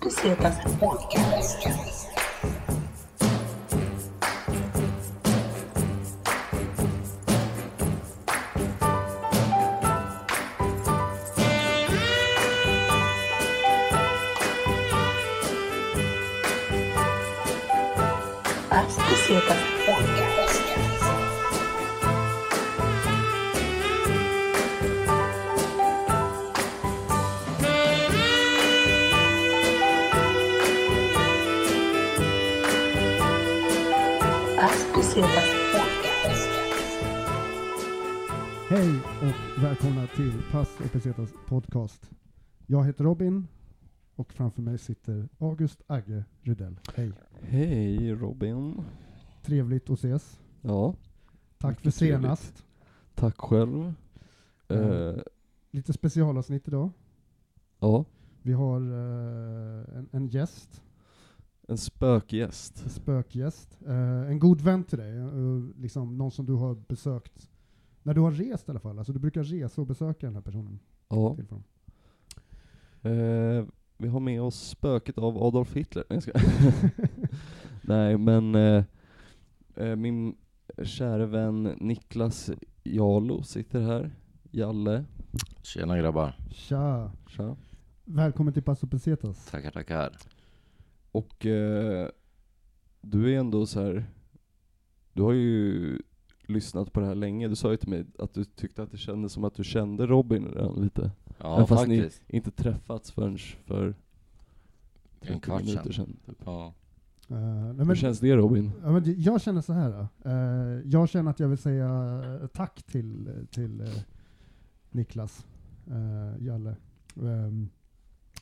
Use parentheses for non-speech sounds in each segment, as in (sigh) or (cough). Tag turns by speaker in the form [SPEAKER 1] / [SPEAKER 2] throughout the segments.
[SPEAKER 1] Pesetas Podcast. Las Pesetas podcast.
[SPEAKER 2] Jag heter Robin och framför mig sitter August Agge Rydell. Hej.
[SPEAKER 3] Hej Robin.
[SPEAKER 2] Trevligt att ses.
[SPEAKER 3] Ja,
[SPEAKER 2] Tack för senast.
[SPEAKER 3] tack själv. Eh,
[SPEAKER 2] Lite specialavsnitt idag.
[SPEAKER 3] ja,
[SPEAKER 2] Vi har eh, en, en gäst,
[SPEAKER 3] en spökgäst.
[SPEAKER 2] en spökgäst. Eh, en god vän till dig, eh, liksom någon som du har besökt när du har rest i alla fall. Alltså du brukar resa och besöka den här personen.
[SPEAKER 3] Ja. Eh, vi har med oss spöket av Adolf Hitler. Nej, ska. (laughs) Nej men eh, eh, min kära vän Niklas Jalo sitter här. Jalle.
[SPEAKER 4] Tjena grabbar.
[SPEAKER 2] Tja!
[SPEAKER 3] Tja.
[SPEAKER 2] Välkommen till Passo Pesetas.
[SPEAKER 4] Tackar, tackar.
[SPEAKER 3] Och eh, du är ändå så här. Du har ju lyssnat på det här länge. Du sa ju till mig att du tyckte att det kändes som att du kände Robin redan lite.
[SPEAKER 4] Ja,
[SPEAKER 3] Även fast ni inte träffats förrän för 30
[SPEAKER 4] En kvart
[SPEAKER 3] minuter
[SPEAKER 4] sedan.
[SPEAKER 3] Typ.
[SPEAKER 4] Ja.
[SPEAKER 2] Eh, nej,
[SPEAKER 3] Hur
[SPEAKER 2] men-
[SPEAKER 3] känns det Robin?
[SPEAKER 2] Ja, men jag känner så här. Eh, jag känner att jag vill säga eh, tack till, till eh, Niklas, uh, Jalle, ehm,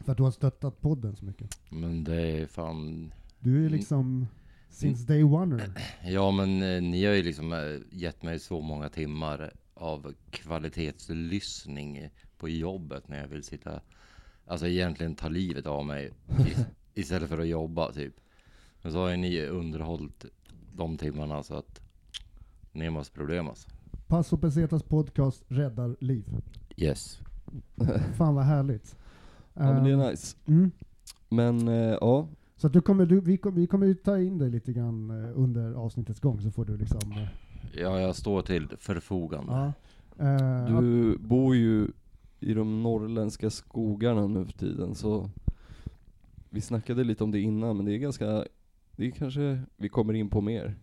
[SPEAKER 2] för att du har stöttat podden så mycket.
[SPEAKER 4] Men det är fan...
[SPEAKER 2] Du är
[SPEAKER 4] Mm.
[SPEAKER 2] liksom since day one. (clears throat)
[SPEAKER 4] Ja men eh, ni har ju liksom eh, gett mig så många timmar av kvalitetslyssning på jobbet när jag vill sitta... Alltså egentligen ta livet av mig i, (laughs) istället för att jobba typ. Men så har ju ni underhållit de timmarna så att... Nemas problem alltså.
[SPEAKER 2] Passo Pesetas podcast räddar liv.
[SPEAKER 4] Yes.
[SPEAKER 2] Fan vad härligt.
[SPEAKER 3] Ja men det
[SPEAKER 2] Ehm,
[SPEAKER 3] är nice.
[SPEAKER 2] mm.
[SPEAKER 3] Men eh, ja,
[SPEAKER 2] Så att du kommer, du, vi, kommer, vi kommer ju ta in dig lite grann eh, under avsnittets gång så får du liksom... eh,
[SPEAKER 4] Ja, jag står till förfogande.
[SPEAKER 2] ja. Eh,
[SPEAKER 3] du bor ju i de norrländska skogarna nu för tiden så vi snackade lite om det innan men det är ganska, det är kanske vi kommer in på mer.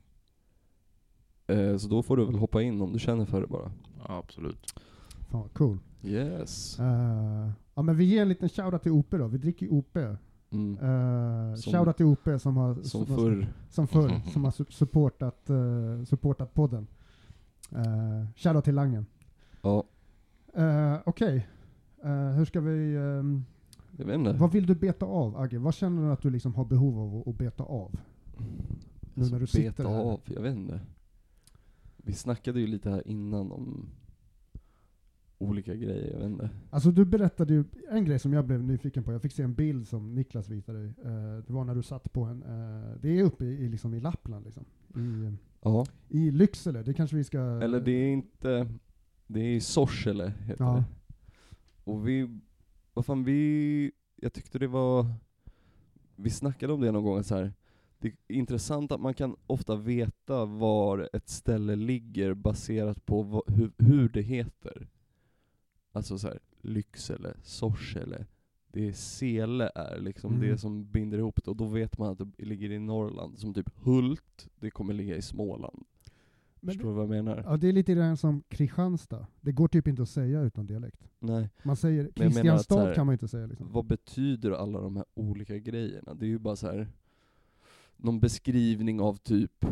[SPEAKER 3] Eh, så då får du väl hoppa in om du känner för det bara.
[SPEAKER 4] Ja, absolut.
[SPEAKER 2] Fan cool.
[SPEAKER 3] Yes.
[SPEAKER 2] Eh, ja men vi ger en liten shoutout till OP då, vi dricker ju OP.
[SPEAKER 3] Mm.
[SPEAKER 2] Uh,
[SPEAKER 3] Som-
[SPEAKER 2] shoutout till OP som har
[SPEAKER 3] Som
[SPEAKER 2] som,
[SPEAKER 3] förr.
[SPEAKER 2] som, förr, som har su- supportat, uh, supportat podden. Uh, shoutout till Langen.
[SPEAKER 3] Ja,
[SPEAKER 2] Uh, Okej, Eh, hur ska vi... ehm,
[SPEAKER 3] jag vet inte.
[SPEAKER 2] vad vill du beta av Agge? Vad känner du att du liksom har behov av att, beta av? Nu när du sitter
[SPEAKER 3] Alltså, beta
[SPEAKER 2] här.
[SPEAKER 3] av, jag vet inte. Vi snackade ju lite här innan om olika grejer, jag vet inte.
[SPEAKER 2] Alltså du berättade ju en grej som jag blev nyfiken på. Jag fick se en bild som Niklas visade dig. Eh, det var när du satt på en... eh, det är uppe i, liksom i Lappland liksom. I,
[SPEAKER 3] Ja,
[SPEAKER 2] I Lycksele, det kanske vi ska...
[SPEAKER 3] eller det är inte, det är i Sorsele heter
[SPEAKER 2] Ja.
[SPEAKER 3] det. Och vi, vad fan vi, jag tyckte det var, vi snackade om det någon gång så här. det är intressant att man kan ofta veta var ett ställe ligger baserat på hur det heter. Alltså så här, Lycksele, Sorsele, det är Sele är liksom
[SPEAKER 2] Mm.
[SPEAKER 3] det som binder ihop det, och då vet man att det ligger i Norrland. Som typ Hult, det kommer ligga i Småland.
[SPEAKER 2] Men
[SPEAKER 3] Förstår du vad jag menar?
[SPEAKER 2] Ja, det är lite grann som Kristianstad. Det går typ inte att säga utan dialekt.
[SPEAKER 3] Nej.
[SPEAKER 2] Man säger Kristianstad
[SPEAKER 3] här,
[SPEAKER 2] kan man inte säga liksom.
[SPEAKER 3] Vad betyder alla de här olika grejerna? Det är ju bara så här någon beskrivning av typ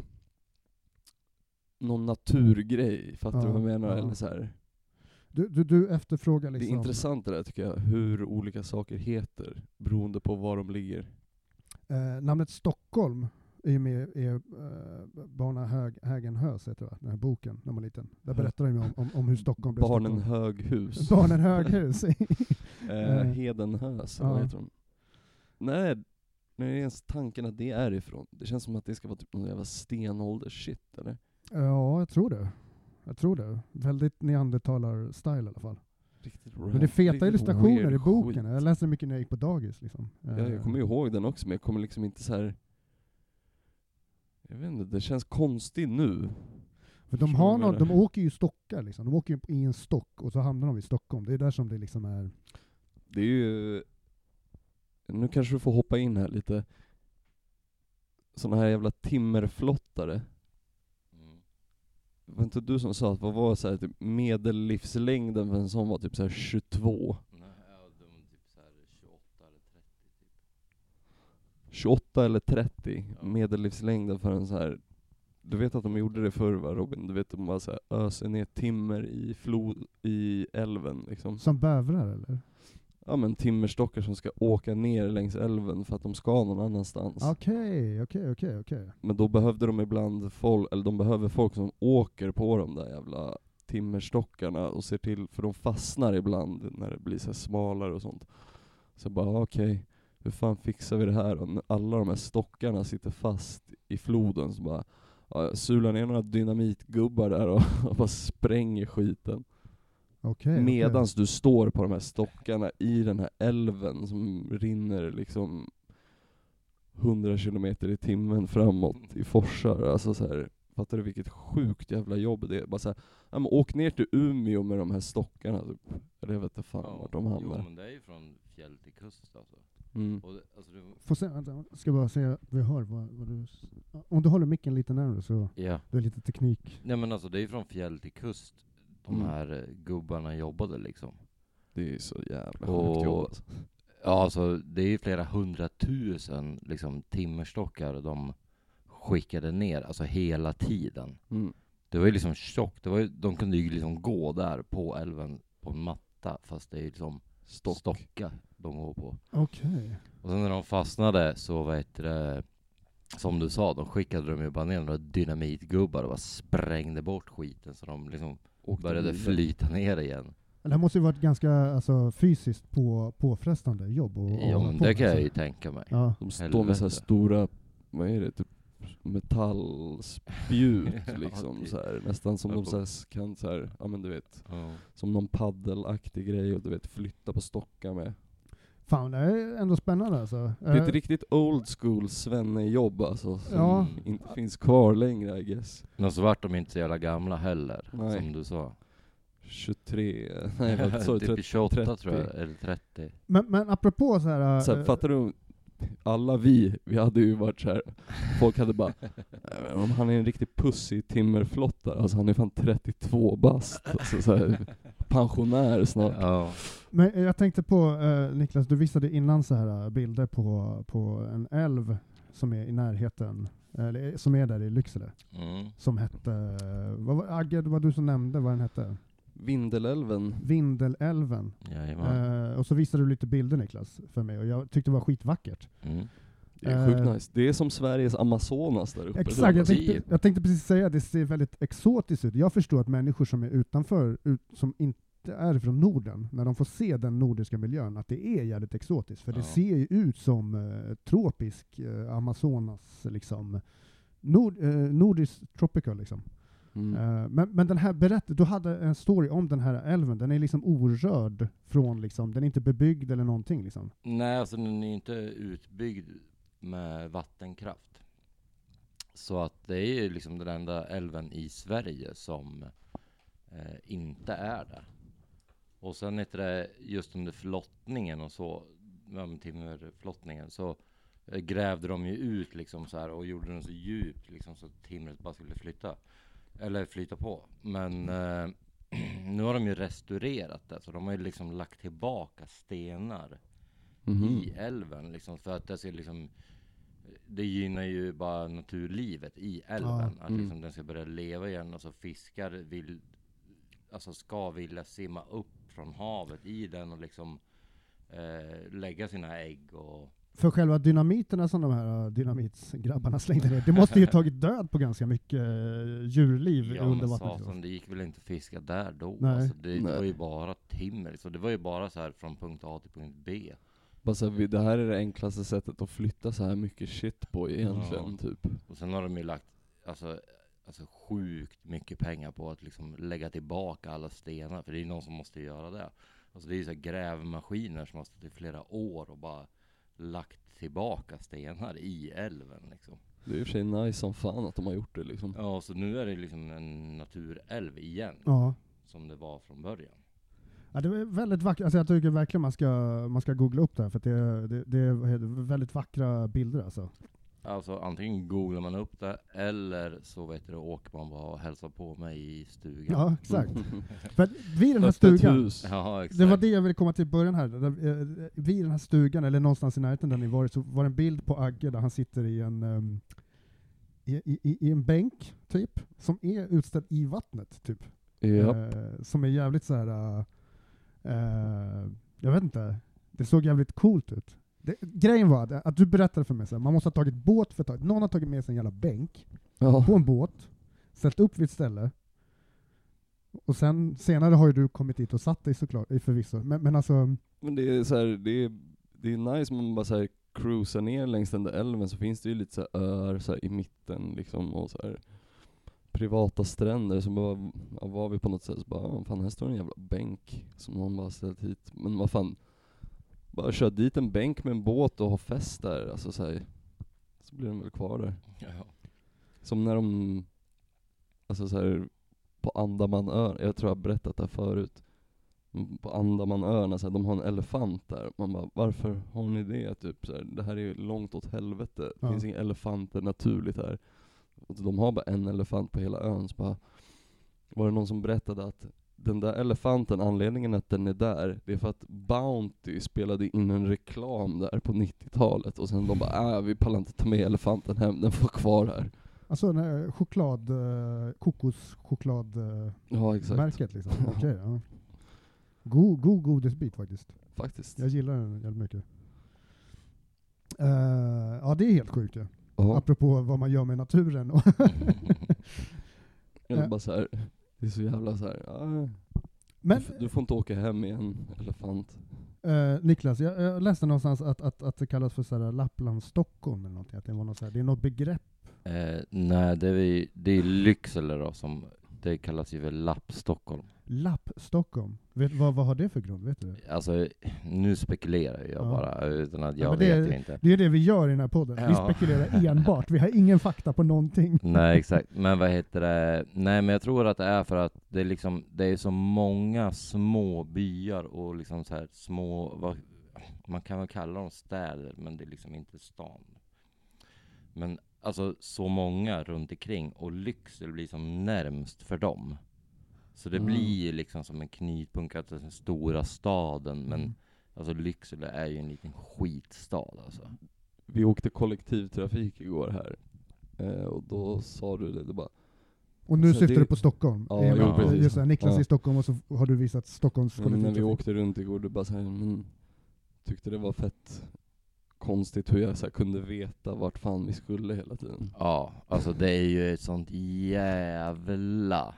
[SPEAKER 3] någon naturgrej, fattar
[SPEAKER 2] Ja,
[SPEAKER 3] du vad jag menar?
[SPEAKER 2] ja.
[SPEAKER 3] Eller så här.
[SPEAKER 2] Du, du, du efterfrågar
[SPEAKER 3] Det
[SPEAKER 2] liksom...
[SPEAKER 3] är intressant det där tycker jag, hur olika saker heter beroende på var de ligger.
[SPEAKER 2] Eh, namnet Stockholm är ju med i eh, Barna Hög, Hägenhös, heter det? Den här boken, när man var liten. Där
[SPEAKER 3] Ja.
[SPEAKER 2] berättar de om, om, om hur Stockholm blev
[SPEAKER 3] Barnen
[SPEAKER 2] Stockholm.
[SPEAKER 3] Höghus. (laughs)
[SPEAKER 2] Barnen Höghus. (laughs)
[SPEAKER 3] eh,
[SPEAKER 2] Eh.
[SPEAKER 3] Hedenhös, eller vad
[SPEAKER 2] Ja.
[SPEAKER 3] heter de? Nej, när är ens tanken att det är ifrån? Det känns som att det ska vara typ någon jävla stenålders-shit, eller?
[SPEAKER 2] ja, jag tror det. Jag tror det. Väldigt neandertalar-style i alla fall.
[SPEAKER 3] Riktigt
[SPEAKER 2] Men det är feta illustrationer i boken.
[SPEAKER 3] skit.
[SPEAKER 2] Jag läste mycket när jag gick på dagis. Liksom.
[SPEAKER 3] Ja, jag kommer ihåg den också, men jag kommer liksom inte så här. Jag vet inte, det känns konstigt nu.
[SPEAKER 2] För de, har någon, de åker ju stockar, liksom. de åker i en stock och så hamnar de i Stockholm. Det är där som det liksom är...
[SPEAKER 3] Det är ju... Nu kanske du får hoppa in här lite. Såna här jävla timmerflottare. Var inte du som sa att vad var så här, typ medellivslängden för en sån var typ så här 22?
[SPEAKER 4] Nej, ja, de är typ så här 28 eller 30 typ.
[SPEAKER 3] 28 eller 30
[SPEAKER 4] Ja.
[SPEAKER 3] medellivslängden för en så här. Du vet att de gjorde det förr va Robin? Du vet de bara så här öser ner timmer i flod, i älven liksom.
[SPEAKER 2] Som bävrar eller?
[SPEAKER 3] Ja men timmerstockar som ska åka ner längs älven för att de ska någon annanstans.
[SPEAKER 2] Okej, okej, okej, okej.
[SPEAKER 3] Men då behövde de ibland folk, eller de behöver folk som åker på de där jävla timmerstockarna och ser till, för de fastnar ibland när det blir så smalare och sånt. Så jag bara okej, hur fan fixar vi det här då? När alla de här stockarna sitter fast i floden så bara ja, sular ner några dynamitgubbar där och, (laughs) och bara spränger skiten.
[SPEAKER 2] Okej, okej.
[SPEAKER 3] Medans du står på de här stockarna i den här älven som rinner liksom 100 kilometer i timmen framåt i forsar. Alltså så här, fattar du vilket sjukt jävla jobb det är? Bara så här, ja, men åk ner till Umeå med de här stockarna typ. Eller jag vet inte fan vart de
[SPEAKER 4] Jo
[SPEAKER 3] hamnar.
[SPEAKER 4] men det är ju från fjäll till kust alltså.
[SPEAKER 3] Mm.
[SPEAKER 4] Och det, alltså det,
[SPEAKER 2] Får se, vänta, ska bara se, vi hör vad, vad du... Om du håller micken lite närmare så
[SPEAKER 4] ja.
[SPEAKER 2] det är lite teknik.
[SPEAKER 4] Nej men alltså det är ju från fjäll till kust de
[SPEAKER 3] Mm.
[SPEAKER 4] här eh, gubbarna jobbade liksom.
[SPEAKER 3] Det är så jävla
[SPEAKER 4] Och-
[SPEAKER 3] sjukt jobb alltså.
[SPEAKER 4] Ja alltså det är ju flera hundratusen liksom timmerstockar de skickade ner, alltså hela tiden.
[SPEAKER 3] Mm.
[SPEAKER 4] Det var ju liksom tjockt, det var ju, de kunde ju liksom gå där på älven på en matta fast det är ju liksom
[SPEAKER 3] Stock.
[SPEAKER 4] stockar de går på.
[SPEAKER 2] Okej.
[SPEAKER 4] Och sen när de fastnade så vad heter det, som du sa, de skickade de ju bara ner några dynamitgubbar och bara sprängde bort skiten så de liksom
[SPEAKER 3] Åkte
[SPEAKER 4] började flyta ner igen.
[SPEAKER 2] Det här måste ju varit ganska alltså, fysiskt på, påfrestande jobb. Och,
[SPEAKER 4] Ja men det kan jag ju tänka mig.
[SPEAKER 2] Ja.
[SPEAKER 3] De står med så här
[SPEAKER 4] Helvete.
[SPEAKER 3] stora, vad är det, typ metallspjut (laughs) liksom
[SPEAKER 4] typ.
[SPEAKER 3] så här, nästan som de så här, kan så här, ja men du vet,
[SPEAKER 4] Ja.
[SPEAKER 3] som någon paddelaktig grej och du vet flytta på stockar med.
[SPEAKER 2] Fan, det är ändå spännande alltså.
[SPEAKER 3] Det är ett
[SPEAKER 2] Eh,
[SPEAKER 3] riktigt old school svennejobb alltså, som
[SPEAKER 2] Ja.
[SPEAKER 3] inte finns kvar längre I guess.
[SPEAKER 4] Men så vart de inte så jävla gamla heller,
[SPEAKER 3] Nej.
[SPEAKER 4] som du sa.
[SPEAKER 3] 23, (laughs) nej vad sa du?
[SPEAKER 4] typ
[SPEAKER 3] 30,
[SPEAKER 4] 28
[SPEAKER 3] 30.
[SPEAKER 4] tror jag, eller 30.
[SPEAKER 2] men, men apropå så här...
[SPEAKER 3] Så här,
[SPEAKER 2] eh,
[SPEAKER 3] fattar du? Alla vi, vi hade ju varit så här. folk hade bara "Nej, men om han är en riktig pussy timmerflottare, alltså han är fan 32 bast, alltså så här, pensionär snart.
[SPEAKER 4] Ja.
[SPEAKER 2] Men jag tänkte på, eh, Niklas, du visade innan så här eh, bilder på, på en älv som är i närheten, eller som är där i Lycksele,
[SPEAKER 4] Mm.
[SPEAKER 2] som hette, eh, vad var, Agge, det var du som nämnde vad den hette?
[SPEAKER 3] Vindelälven,
[SPEAKER 2] Vindelälven. Eh, och så visade du lite bilder Niklas, för mig, och jag tyckte det var skitvackert.
[SPEAKER 4] Mm.
[SPEAKER 3] Det är sjukt
[SPEAKER 2] Eh,
[SPEAKER 3] nice. Det är som Sveriges Amazonas där uppe.
[SPEAKER 2] Exakt, jag
[SPEAKER 3] Det-
[SPEAKER 2] tänkte, jag tänkte precis säga det ser väldigt exotiskt ut. Jag förstår att människor som är utanför, ut, som inte är från Norden, när de får se den nordiska miljön, att det är jävligt exotiskt. För det
[SPEAKER 4] Ja.
[SPEAKER 2] ser ju ut som eh, tropisk eh, Amazonas, liksom. Nord, eh, nordisk tropical liksom.
[SPEAKER 3] Mm.
[SPEAKER 2] Eh, men, men den här berätt, du hade en story om den här älven, den är liksom orörd från liksom, den är inte bebyggd eller någonting liksom.
[SPEAKER 4] Nej, alltså den är inte utbyggd med vattenkraft. Så att det är ju liksom den enda älven i Sverige som eh, inte är det. Och sen heter det just under flottningen och så, timmerflottningen, så eh, grävde de ju ut liksom så här och gjorde den så djupt liksom så att timret bara skulle flytta. Eller flyta på. Men eh, (clears throat) nu har de ju restaurerat det, så de har ju liksom lagt tillbaka stenar
[SPEAKER 3] Mhm.
[SPEAKER 4] i älven liksom för att det ska liksom det gynnar ju bara naturlivet i älven.
[SPEAKER 2] Ja.
[SPEAKER 4] Att
[SPEAKER 3] Mm.
[SPEAKER 4] liksom den ska börja leva igen. Alltså fiskar vill, alltså ska vilja simma upp från havet i den och liksom eh, lägga sina ägg och
[SPEAKER 2] För själva dynamiterna som de här uh, dynamitsgrabbarna (laughs) slängde ner, det måste ju tagit död på ganska mycket uh, djurliv
[SPEAKER 4] Ja
[SPEAKER 2] under vattnet.
[SPEAKER 4] satan, det gick väl inte att fiska där då?
[SPEAKER 2] Nej.
[SPEAKER 4] Alltså, det, det var ju bara timmer, så det var ju bara så här från punkt A till punkt B.
[SPEAKER 3] Bara så här, det här är det enklaste sättet att flytta så här mycket shit på egentligen, typ.
[SPEAKER 4] Och sen har de ju lagt alltså, alltså sjukt mycket pengar på att liksom lägga tillbaka alla stenar, för det är ju någon som måste göra det. Alltså det är ju så här grävmaskiner som har stått i flera år och bara lagt tillbaka stenar i älven liksom.
[SPEAKER 3] Det är i och för sig nice som fan att de har gjort det liksom.
[SPEAKER 4] Ja, så nu är det liksom en naturälv igen,
[SPEAKER 2] Ja.
[SPEAKER 4] som det var från början.
[SPEAKER 2] Ja, det är väldigt vackert. Alltså jag tycker verkligen man ska, man ska googla upp det här, för det, det, det är väldigt vackra bilder alltså.
[SPEAKER 4] Alltså antingen googlar man upp det, eller så vet du, åker man bara och hälsar på mig i stugan.
[SPEAKER 2] Ja, exakt. (laughs) För att vid den här stugan.
[SPEAKER 4] Ja, exakt.
[SPEAKER 2] det var det jag ville komma till i början här. Där, eh, Vid den här stugan, eller någonstans i närheten där ni varit, så var det en bild på Agge där han sitter i en, ehm, i, i, i en bänk, typ, som är utställd i vattnet, typ.
[SPEAKER 3] Japp.
[SPEAKER 2] Eh, som är jävligt så här. eh, eh, jag vet inte, det såg jävligt coolt ut. Det, grejen var att, att du berättade för mig så här, man måste ha tagit båt för ett tag. Någon har tagit med sig en jävla bänk
[SPEAKER 3] Ja.
[SPEAKER 2] på en båt, ställt upp vid ett ställe, och sen senare har ju du kommit dit och satt dig såklart, i förvisso. Men, men alltså,
[SPEAKER 3] Men det är så här, det är, det är nice om man bara så här cruisar ner längs den där älven så finns det ju lite så öar så i mitten liksom och så här privata stränder så bara, ja, var vi på något sätt så bara, "Ja, fan här står en jävla bänk som någon bara ställt hit. Men vad fan, bara kör dit en bänk med en båt och ha fest där, alltså så här, så blir den väl kvar där.
[SPEAKER 4] Ja.
[SPEAKER 3] Som när de, alltså så här, på Andamanön, jag tror jag har berättat det här förut. På Andamanöarna, så här, de har en elefant där. Man bara, varför har ni det? Typ, så här, det här är ju långt åt helvete. Det
[SPEAKER 2] Ja.
[SPEAKER 3] finns inga elefanter naturligt här. De har bara en elefant på hela ön. Så bara, var det någon som berättade att den där elefanten, anledningen att den är där, det är för att Bounty spelade in en reklam där på 90-talet och sen de bara äh, vi pallar inte ta med elefanten hem, den får kvar här.
[SPEAKER 2] alltså den här choklad, eh, kokoschokladmärket
[SPEAKER 3] Ja exakt,
[SPEAKER 2] liksom. (laughs) Okej, ja. God, god godisbit faktiskt.
[SPEAKER 3] faktiskt.
[SPEAKER 2] Jag gillar den jävligt mycket. Eh, ja, det är helt sjukt ju.
[SPEAKER 3] Ja.
[SPEAKER 2] Apropå vad man gör med naturen. och- (laughs)
[SPEAKER 3] Eller bara så här, det är så jävla så här. ah,
[SPEAKER 2] Men
[SPEAKER 3] du, får inte åka hem med en elefant.
[SPEAKER 2] eh, Niklas, jag, jag läste någonstans att, att, att det kallas för så här Lappland Stockholm eller någonting. Att det, var något så här, det är något begrepp.
[SPEAKER 4] Eh, nej, det är, vi- det är Lycksele då som, det kallas ju för Lapp Stockholm.
[SPEAKER 2] Lapp Stockholm. Vet, vad, vad har det för grund? Vet du?
[SPEAKER 4] Alltså, nu spekulerar jag
[SPEAKER 2] Ja.
[SPEAKER 4] bara, utan att
[SPEAKER 2] Ja,
[SPEAKER 4] jag
[SPEAKER 2] det
[SPEAKER 4] vet
[SPEAKER 2] är-
[SPEAKER 4] ju inte.
[SPEAKER 2] Det är det vi gör i den här podden. Vi
[SPEAKER 4] Ja.
[SPEAKER 2] spekulerar (laughs) enbart. Vi har ingen fakta på någonting.
[SPEAKER 4] Nej (laughs) exakt, men vad heter det? Nej men jag tror att det är för att det är liksom, det är så många små byar och liksom så här små, vad, man kan väl kalla dem städer, men det är liksom inte stan. Men alltså så många runt omkring och Lycksele blir som närmst för dem. Så det
[SPEAKER 2] Ah.
[SPEAKER 4] blir liksom som en knutpunkt, är den stora staden, men
[SPEAKER 2] Mm.
[SPEAKER 4] alltså Lycksele är ju en liten skitstad alltså.
[SPEAKER 3] Vi åkte kollektivtrafik igår här. Eh, och då sa du det, det bara,
[SPEAKER 2] Och nu
[SPEAKER 3] Så
[SPEAKER 2] syftar
[SPEAKER 3] det-
[SPEAKER 2] du på Stockholm.
[SPEAKER 3] Ja,
[SPEAKER 4] jo,
[SPEAKER 2] att,
[SPEAKER 3] precis.
[SPEAKER 2] Just det, Niklas
[SPEAKER 3] Ja.
[SPEAKER 2] är i Stockholm och så har du visat Stockholms
[SPEAKER 3] men när vi
[SPEAKER 2] kollektivtrafik.
[SPEAKER 3] åkte runt igår, du bara så här, men tyckte det var fett konstigt hur jag så här, kunde veta vart fan vi skulle hela tiden.
[SPEAKER 4] Ja, alltså det är ju ett sånt jävla,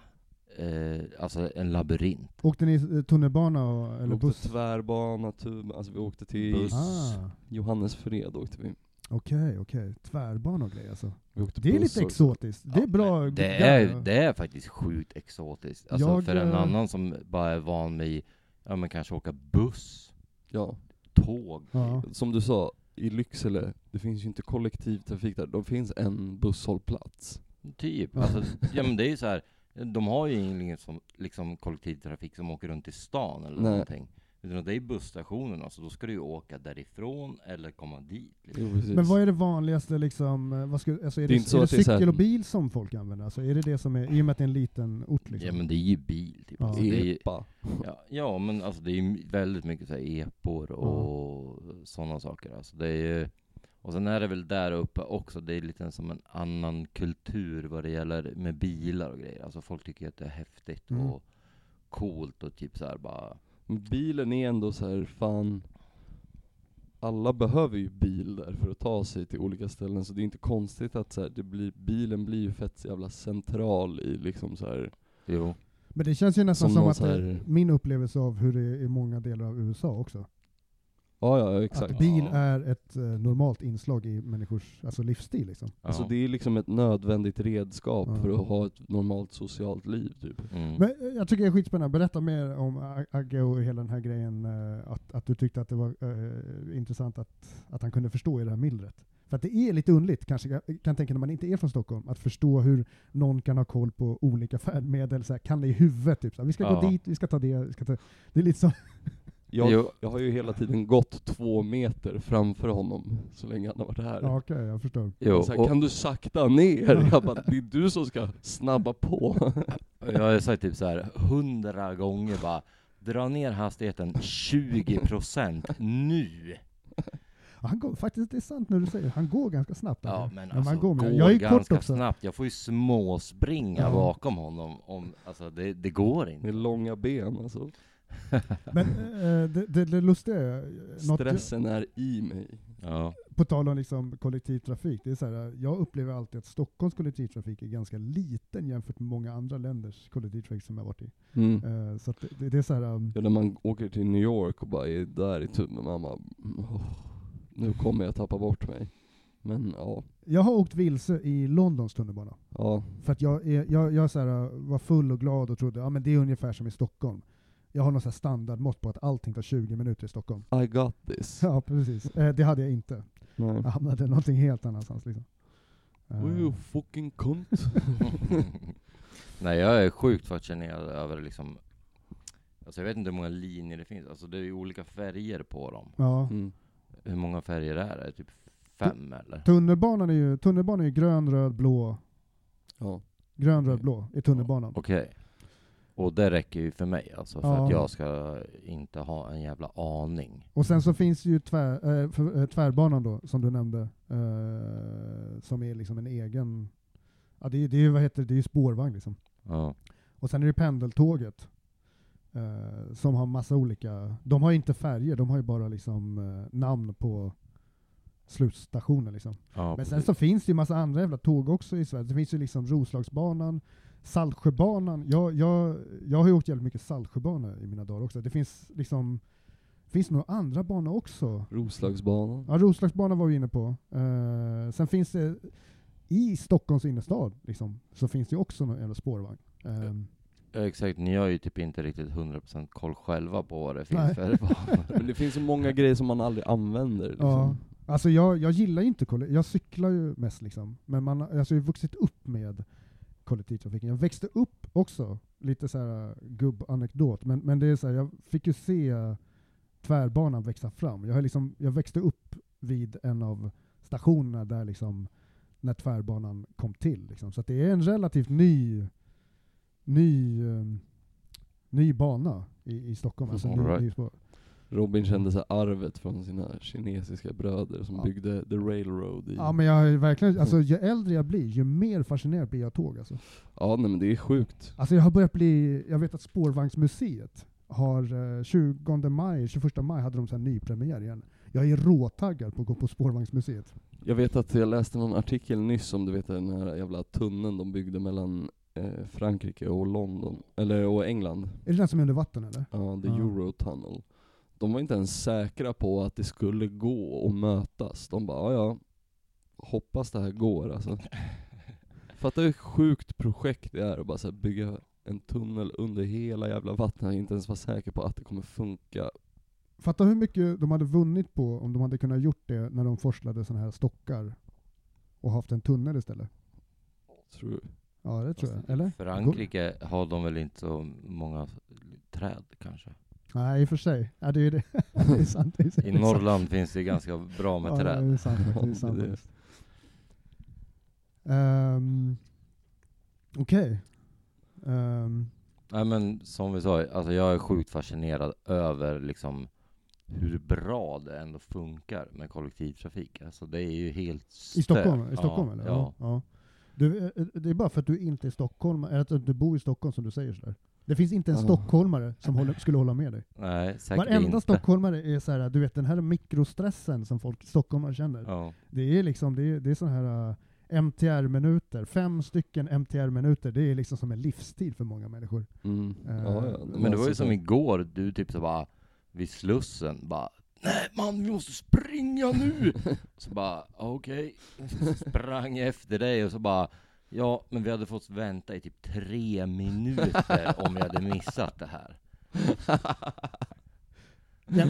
[SPEAKER 4] eh, alltså en labyrint.
[SPEAKER 2] Åkte ni eh, tunnelbana och,
[SPEAKER 3] vi
[SPEAKER 2] eller
[SPEAKER 3] åkte
[SPEAKER 2] buss?
[SPEAKER 3] tvärbana, tub, alltså vi åkte till
[SPEAKER 4] Buss.
[SPEAKER 2] Ah,
[SPEAKER 3] Johannesfred åkte vi.
[SPEAKER 2] Okej, okej. Tvärbanor och grejer alltså.
[SPEAKER 3] vi
[SPEAKER 2] Det är lite
[SPEAKER 3] också.
[SPEAKER 2] exotiskt. Det är
[SPEAKER 4] Ja,
[SPEAKER 2] bra.
[SPEAKER 4] Det är, det är faktiskt sjukt exotiskt. Alltså
[SPEAKER 2] Jag,
[SPEAKER 4] för en
[SPEAKER 2] eh,
[SPEAKER 4] annan som bara är van vid, ja men kanske åka buss,
[SPEAKER 3] Ja,
[SPEAKER 4] tåg.
[SPEAKER 2] Ja.
[SPEAKER 3] som du sa, i Lycksele, det finns ju inte kollektivtrafik där, det finns en busshållplats.
[SPEAKER 4] Typ.
[SPEAKER 2] Ja.
[SPEAKER 4] Alltså, ja men det är ju så här. (laughs) de har ju ingen som, liksom kollektivtrafik som åker runt i stan eller
[SPEAKER 3] Nej.
[SPEAKER 4] någonting. Utan det är busstationerna, så då ska du ju åka därifrån eller komma dit. Liksom.
[SPEAKER 3] Jo.
[SPEAKER 2] Men vad är det vanligaste liksom, eh, vad ska, alltså är
[SPEAKER 3] Det
[SPEAKER 2] det,
[SPEAKER 3] är så
[SPEAKER 2] är det
[SPEAKER 3] det så här-
[SPEAKER 2] cykel och bil som folk använder? Alltså är det det som är, i och med att det är en liten ort liksom?
[SPEAKER 4] Ja men det är ju bil typ.
[SPEAKER 2] Ja.
[SPEAKER 4] Alltså, det är, ju-
[SPEAKER 3] Epa.
[SPEAKER 4] ja, ja men alltså det är ju väldigt mycket så här epor och sådana saker. Alltså det är och sen är det väl där uppe också, det är lite som en annan kultur vad det gäller med bilar och grejer. Alltså folk tycker att det är häftigt
[SPEAKER 2] Mm.
[SPEAKER 4] och coolt och typ så här bara
[SPEAKER 3] Bilen är ändå så här, fan alla behöver ju bil där för att ta sig till olika ställen, så det är inte konstigt att så här, det blir, bilen blir ju fett jävla central i liksom så här.
[SPEAKER 4] Jo.
[SPEAKER 2] Men det känns ju nästan
[SPEAKER 3] Som
[SPEAKER 2] som, att
[SPEAKER 3] här-
[SPEAKER 2] det, min upplevelse av hur det är i många delar av USA också.
[SPEAKER 3] Ja, ja, exakt.
[SPEAKER 2] Att bil
[SPEAKER 4] Ja.
[SPEAKER 2] är ett eh, normalt inslag i människors alltså, livsstil. Liksom.
[SPEAKER 3] Alltså det är liksom ett nödvändigt redskap
[SPEAKER 2] Ja.
[SPEAKER 3] för att ha ett normalt socialt liv typ.
[SPEAKER 4] Mm.
[SPEAKER 2] Men eh, jag tycker det är skitspännande. Berätta mer om Agge och hela den här grejen. eh, Att, att du tyckte att det var eh, intressant att, att han kunde förstå i det här myllret. För att det är lite underligt, kanske jag kan tänka när man inte är från Stockholm, att förstå hur någon kan ha koll på olika färdmedel, så här, kan det i huvudet. Typ. Så här, vi ska gå dit, vi ska ta det. Vi ska ta. Det är lite så.
[SPEAKER 3] Jag, jag har ju hela tiden gått två meter framför honom så länge han har varit här.
[SPEAKER 2] Ja, Okej, jag förstår.
[SPEAKER 4] Jo,
[SPEAKER 3] så här,
[SPEAKER 4] och
[SPEAKER 3] kan du sakta ner? Jag bara, det är du som ska snabba på.
[SPEAKER 4] jag har sagt typ så här hundra gånger bara Dra ner hastigheten 20% nu!
[SPEAKER 2] Han går, faktiskt, det är sant när du säger. Han går ganska snabbt.
[SPEAKER 4] Ja
[SPEAKER 2] Agge.
[SPEAKER 4] men
[SPEAKER 2] man
[SPEAKER 4] alltså,
[SPEAKER 2] går
[SPEAKER 4] går
[SPEAKER 2] med. Jag är kort
[SPEAKER 4] ganska
[SPEAKER 2] också.
[SPEAKER 4] snabbt. Jag får ju småspringa
[SPEAKER 2] Ja.
[SPEAKER 4] bakom honom. Om, alltså det, det går
[SPEAKER 3] Med
[SPEAKER 4] inte.
[SPEAKER 3] långa ben alltså. (laughs)
[SPEAKER 2] Men eh, det, det, det lustiga är, eh, något,
[SPEAKER 3] Stressen är i mig.
[SPEAKER 4] Ja.
[SPEAKER 2] på tal om liksom kollektivtrafik, det är så här, jag upplever alltid att Stockholms kollektivtrafik är ganska liten jämfört med många andra länders kollektivtrafik som jag varit i.
[SPEAKER 3] Mm.
[SPEAKER 2] Eh, så att det, det är så här, um,
[SPEAKER 3] Ja, när man åker till New York och bara är där i tuben, mamma, oh, nu kommer jag tappa bort mig. Men ja,
[SPEAKER 2] jag har åkt vilse i Londons tunnelbana.
[SPEAKER 3] ja.
[SPEAKER 2] För att jag, är, jag, jag så här, var full och glad och trodde att ja, det är ungefär som i Stockholm. Jag har någon här standardmått på att allting tar 20 minuter i Stockholm.
[SPEAKER 3] I got this. (laughs)
[SPEAKER 2] Ja, precis. Eh, det hade jag inte.
[SPEAKER 3] Nej.
[SPEAKER 2] Jag hamnade någonting helt annanstans. Liksom. Eh,
[SPEAKER 3] Oh, you fucking cunt. (laughs)
[SPEAKER 4] Nej jag är sjukt fascinerad över liksom Alltså jag vet inte hur många linjer det finns, alltså det är ju olika färger på dem.
[SPEAKER 2] ja.
[SPEAKER 3] Mm.
[SPEAKER 4] Hur många färger är det? Typ fem eller?
[SPEAKER 2] Tunnelbanan är ju, tunnelbanan är ju grön, röd, blå.
[SPEAKER 3] Ja.
[SPEAKER 2] Grön, röd, blå i tunnelbanan.
[SPEAKER 4] Okej. Och det räcker ju för mig alltså, för
[SPEAKER 2] Ja.
[SPEAKER 4] att jag ska inte ha en jävla aning.
[SPEAKER 2] Och sen så finns ju tvär, eh, för, eh, tvärbanan då, som du nämnde, eh, som är liksom en egen, ja det är, det är, vad heter det, det är ju spårvagn liksom.
[SPEAKER 4] Ja.
[SPEAKER 2] Och sen är det pendeltåget, som har massa olika, de har ju inte färger, de har ju bara liksom namn på slutstationer liksom.
[SPEAKER 4] ja
[SPEAKER 2] Men sen
[SPEAKER 4] precis.
[SPEAKER 2] så finns det ju massa andra jävla tåg också i Sverige. Det finns ju liksom Roslagsbanan, Saltsjöbanan. Jag, jag, jag har ju åkt jävligt mycket Saltsjöbana i mina dagar också. Det finns liksom, finns nog andra banor också.
[SPEAKER 3] Roslagsbanan.
[SPEAKER 2] Ja, Roslagsbanan var vi inne på. Eh, sen finns det i Stockholms innerstad liksom, så finns det ju också någon jävla spårvagn. Ehm,
[SPEAKER 4] Ja, Exakt, ni har ju typ inte riktigt 100% koll själva på vad det finns
[SPEAKER 2] Nej.
[SPEAKER 4] för banor. (laughs)
[SPEAKER 3] Men det finns så många grejer som man aldrig använder. Liksom.
[SPEAKER 2] Ja, alltså jag, jag gillar ju inte kollektiv, jag cyklar ju mest liksom, men man, alltså jag har ju vuxit upp med kollektivtrafiken. Jag växte upp också, lite så här gubbanekdot, men, men det är så här, jag fick ju se tvärbanan växa fram. Jag, har liksom, jag växte upp vid en av stationerna där liksom, när tvärbanan kom till. Liksom. Så det är en relativt ny, ny, eh, ny bana i, i Stockholm. Alltså ny,
[SPEAKER 4] right.
[SPEAKER 2] ny spår.
[SPEAKER 3] Robin kände sig arvet från sina kinesiska bröder som
[SPEAKER 2] Ja.
[SPEAKER 3] byggde the railroad i...
[SPEAKER 2] Ja men jag ju verkligen, alltså (laughs) ju äldre jag blir, ju mer fascinerad blir jag av tåg alltså.
[SPEAKER 3] Ja, nej men det är sjukt.
[SPEAKER 2] Alltså jag har börjat bli, jag vet att Spårvagnsmuseet har eh, 20 maj, 21 maj hade de så här nypremiär igen. Jag är råtaggad på att gå på Spårvagnsmuseet.
[SPEAKER 3] Jag vet att jag läste någon artikel nyss om du vet den här jävla tunneln de byggde mellan eh, Frankrike och London, eller och England.
[SPEAKER 2] Är det den som är under vatten eller?
[SPEAKER 3] Ja, the
[SPEAKER 2] Ja.
[SPEAKER 3] Eurotunnel. De var inte ens säkra på att det skulle gå att mötas. De bara, ja, hoppas det här går alltså. (laughs) Fattar hur sjukt projekt det är att bara så här bygga en tunnel under hela jävla vattnet och inte ens vara säker på att det kommer funka.
[SPEAKER 2] Fatta hur mycket de hade vunnit på om de hade kunnat gjort det när de forslade sådana här stockar och haft en tunnel istället.
[SPEAKER 3] Tror du?
[SPEAKER 2] Ja det tror
[SPEAKER 4] Fast
[SPEAKER 2] jag, eller?
[SPEAKER 4] Frankrike har de väl inte så många träd kanske?
[SPEAKER 2] Nej i och för sig, ja, det är det. (laughs) det är sant. Det är sant.
[SPEAKER 4] I Norrland finns det ganska bra med
[SPEAKER 2] ja, Det
[SPEAKER 4] träd.
[SPEAKER 2] är sant, det är sant.
[SPEAKER 3] det är det.
[SPEAKER 2] faktiskt. Ehm, Okej.
[SPEAKER 4] Nej men som vi sa, alltså jag är sjukt fascinerad över liksom hur bra det ändå funkar med kollektivtrafik. Alltså det är ju helt
[SPEAKER 2] I Stockholm,
[SPEAKER 4] stört.
[SPEAKER 2] i Stockholm
[SPEAKER 4] ja,
[SPEAKER 2] eller?
[SPEAKER 4] Ja.
[SPEAKER 2] ja. Du, eh, det är bara för att du inte är stockholmare, eller att du bor i Stockholm som du säger sådär. Det finns inte en
[SPEAKER 3] Ja.
[SPEAKER 2] stockholmare som håller, skulle hålla med dig.
[SPEAKER 4] Nej, säkert
[SPEAKER 2] Varenda
[SPEAKER 4] inte.
[SPEAKER 2] stockholmare är så här, du vet den här mikrostressen som folk stockholmare känner.
[SPEAKER 4] Ja.
[SPEAKER 2] Det är liksom, det är, det är sån här uh, MTR-minuter, fem stycken MTR-minuter, det är liksom som en livstid för många människor.
[SPEAKER 3] Mm.
[SPEAKER 2] Eh,
[SPEAKER 3] ja, ja.
[SPEAKER 4] Men det var ju som igår, du typ så bara vid Slussen bara Nej man, vi måste springa nu! (laughs) Så bara, okej. Sprang efter dig och så bara, ja men vi hade fått vänta i typ tre minuter om vi hade missat det här.
[SPEAKER 2] Ja,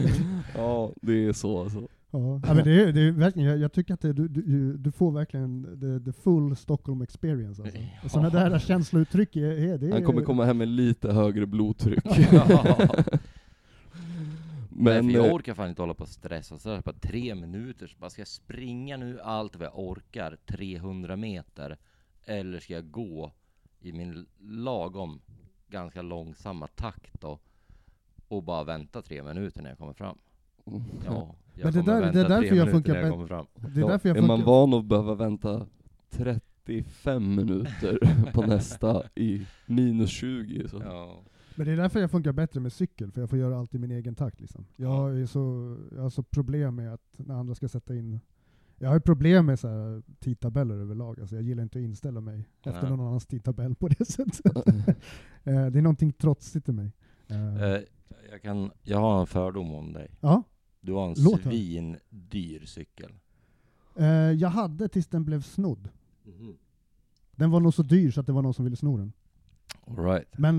[SPEAKER 3] Ja, det är så alltså.
[SPEAKER 2] ja. ja, men det är, det är verkligen, jag, jag tycker att det, du, du, du får verkligen the, the full Stockholm experience. Alltså.
[SPEAKER 4] Ja.
[SPEAKER 2] Sådana där känslouttryck är, är det.
[SPEAKER 3] Han kommer komma hem med lite högre blodtryck.
[SPEAKER 4] Ja. (laughs)
[SPEAKER 3] Men,
[SPEAKER 4] för jag
[SPEAKER 3] eh,
[SPEAKER 4] orkar fan inte hålla på och stressa så här på tre minuter, så bara ska jag springa nu allt vad jag orkar, 300 meter, eller ska jag gå i min lagom, ganska långsamma takt då, och bara vänta tre minuter när jag kommer fram? Ja, (laughs) jag
[SPEAKER 2] Men det
[SPEAKER 4] kommer
[SPEAKER 2] där- det är
[SPEAKER 4] vänta
[SPEAKER 2] därför
[SPEAKER 4] tre
[SPEAKER 2] jag
[SPEAKER 4] minuter
[SPEAKER 2] funkar
[SPEAKER 4] när jag kommer fram.
[SPEAKER 2] Det är därför jag
[SPEAKER 3] är man van att behöva vänta 35 minuter på nästa i minus 20 så.
[SPEAKER 4] Ja.
[SPEAKER 2] Men det är därför jag funkar bättre med cykel, för jag får göra allt i min egen takt. Liksom. Jag, är så, jag har så problem med att när andra ska sätta in... Jag har ju problem med så här tidtabeller överlag. Alltså jag gillar inte att inställa mig efter
[SPEAKER 4] Nej.
[SPEAKER 2] någon annans tidtabell på det (laughs) sättet. (laughs) Eh, det är någonting trotsigt i mig. Eh,
[SPEAKER 4] Eh, jag, kan, jag har en fördom om dig.
[SPEAKER 2] ja.
[SPEAKER 4] Du har en
[SPEAKER 2] Låt
[SPEAKER 4] svindyr cykel.
[SPEAKER 2] Jag hade tills den blev snodd. Den var nog så dyr så att det var någon som ville sno den.
[SPEAKER 4] All right.
[SPEAKER 2] Men,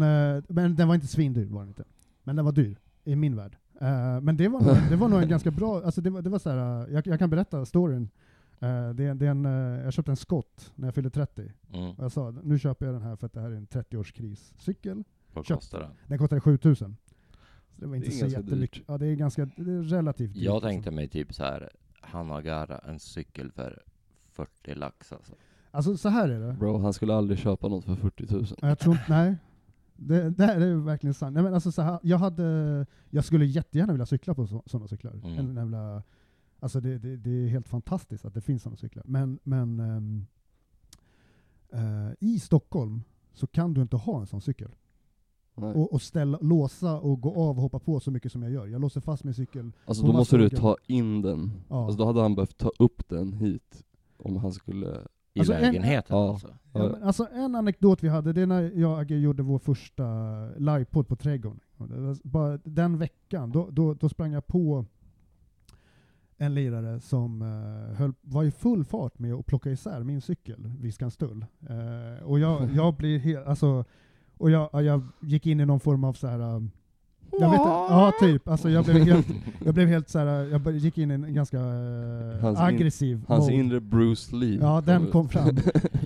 [SPEAKER 2] men den var inte svindyr, var den inte. Men den var dyr, i min värld. Eh, men det var, nog, det var nog en ganska bra, alltså det var, det var så här, eh, jag, jag kan berätta storyn. Eh, det, är- det är en, eh, jag köpte en Scott när jag fyllde 30.
[SPEAKER 4] Mm.
[SPEAKER 2] Och jag sa, nu köper jag den här för att det här är en 30-årskriscykel.
[SPEAKER 4] Vad
[SPEAKER 2] Köpt.
[SPEAKER 4] kostar den?
[SPEAKER 2] Den kostade 7000. Så det var inte
[SPEAKER 3] Det är
[SPEAKER 2] så jättemycket. Ja, det är ganska, det är relativt dyrt.
[SPEAKER 4] Jag
[SPEAKER 2] liksom.
[SPEAKER 4] tänkte mig typ så här, Hanagara, en cykel för 40 lax alltså.
[SPEAKER 2] Alltså så här är det.
[SPEAKER 3] Bro, han skulle aldrig köpa något för 40 000.
[SPEAKER 2] Jag tror inte, nej. Det, det här är verkligen sant. Nej, men alltså, så här, jag, hade, jag skulle jättegärna vilja cykla på så, sådana cyklar.
[SPEAKER 4] Mm.
[SPEAKER 2] En, jävla, alltså det, det, det är helt fantastiskt att det finns sådana cyklar. Men, men ehm, eh, i Stockholm så kan du inte ha en sån cykel. Och, och ställa, låsa och gå av och hoppa på så mycket som jag gör. Jag låser fast min cykel.
[SPEAKER 3] Alltså då måste du ta in den.
[SPEAKER 2] Ja.
[SPEAKER 3] Alltså då hade han behövt ta upp den hit. Om han skulle...
[SPEAKER 4] I
[SPEAKER 2] Alltså, en-
[SPEAKER 4] lägenheten
[SPEAKER 3] Ja.
[SPEAKER 4] alltså.
[SPEAKER 2] Ja, alltså en anekdot vi hade, det är när jag och Agge gjorde vår första livepodd på Trädgården. Bara den veckan, då, då, då sprang jag på en lirare som uh, höll, var i full fart med att plocka isär min cykel vid Skanstull. Eh, och jag, jag blir helt, alltså, och jag, ja, jag gick in i någon form av så här. Um, jag vet, ja, typ. Alltså jag blev helt, jag blev helt så här, jag gick in i en ganska eh,
[SPEAKER 3] Hans in-
[SPEAKER 2] aggressiv
[SPEAKER 3] Hans
[SPEAKER 2] mode.
[SPEAKER 3] inre Bruce Lee.
[SPEAKER 2] Ja, den kom fram. (laughs)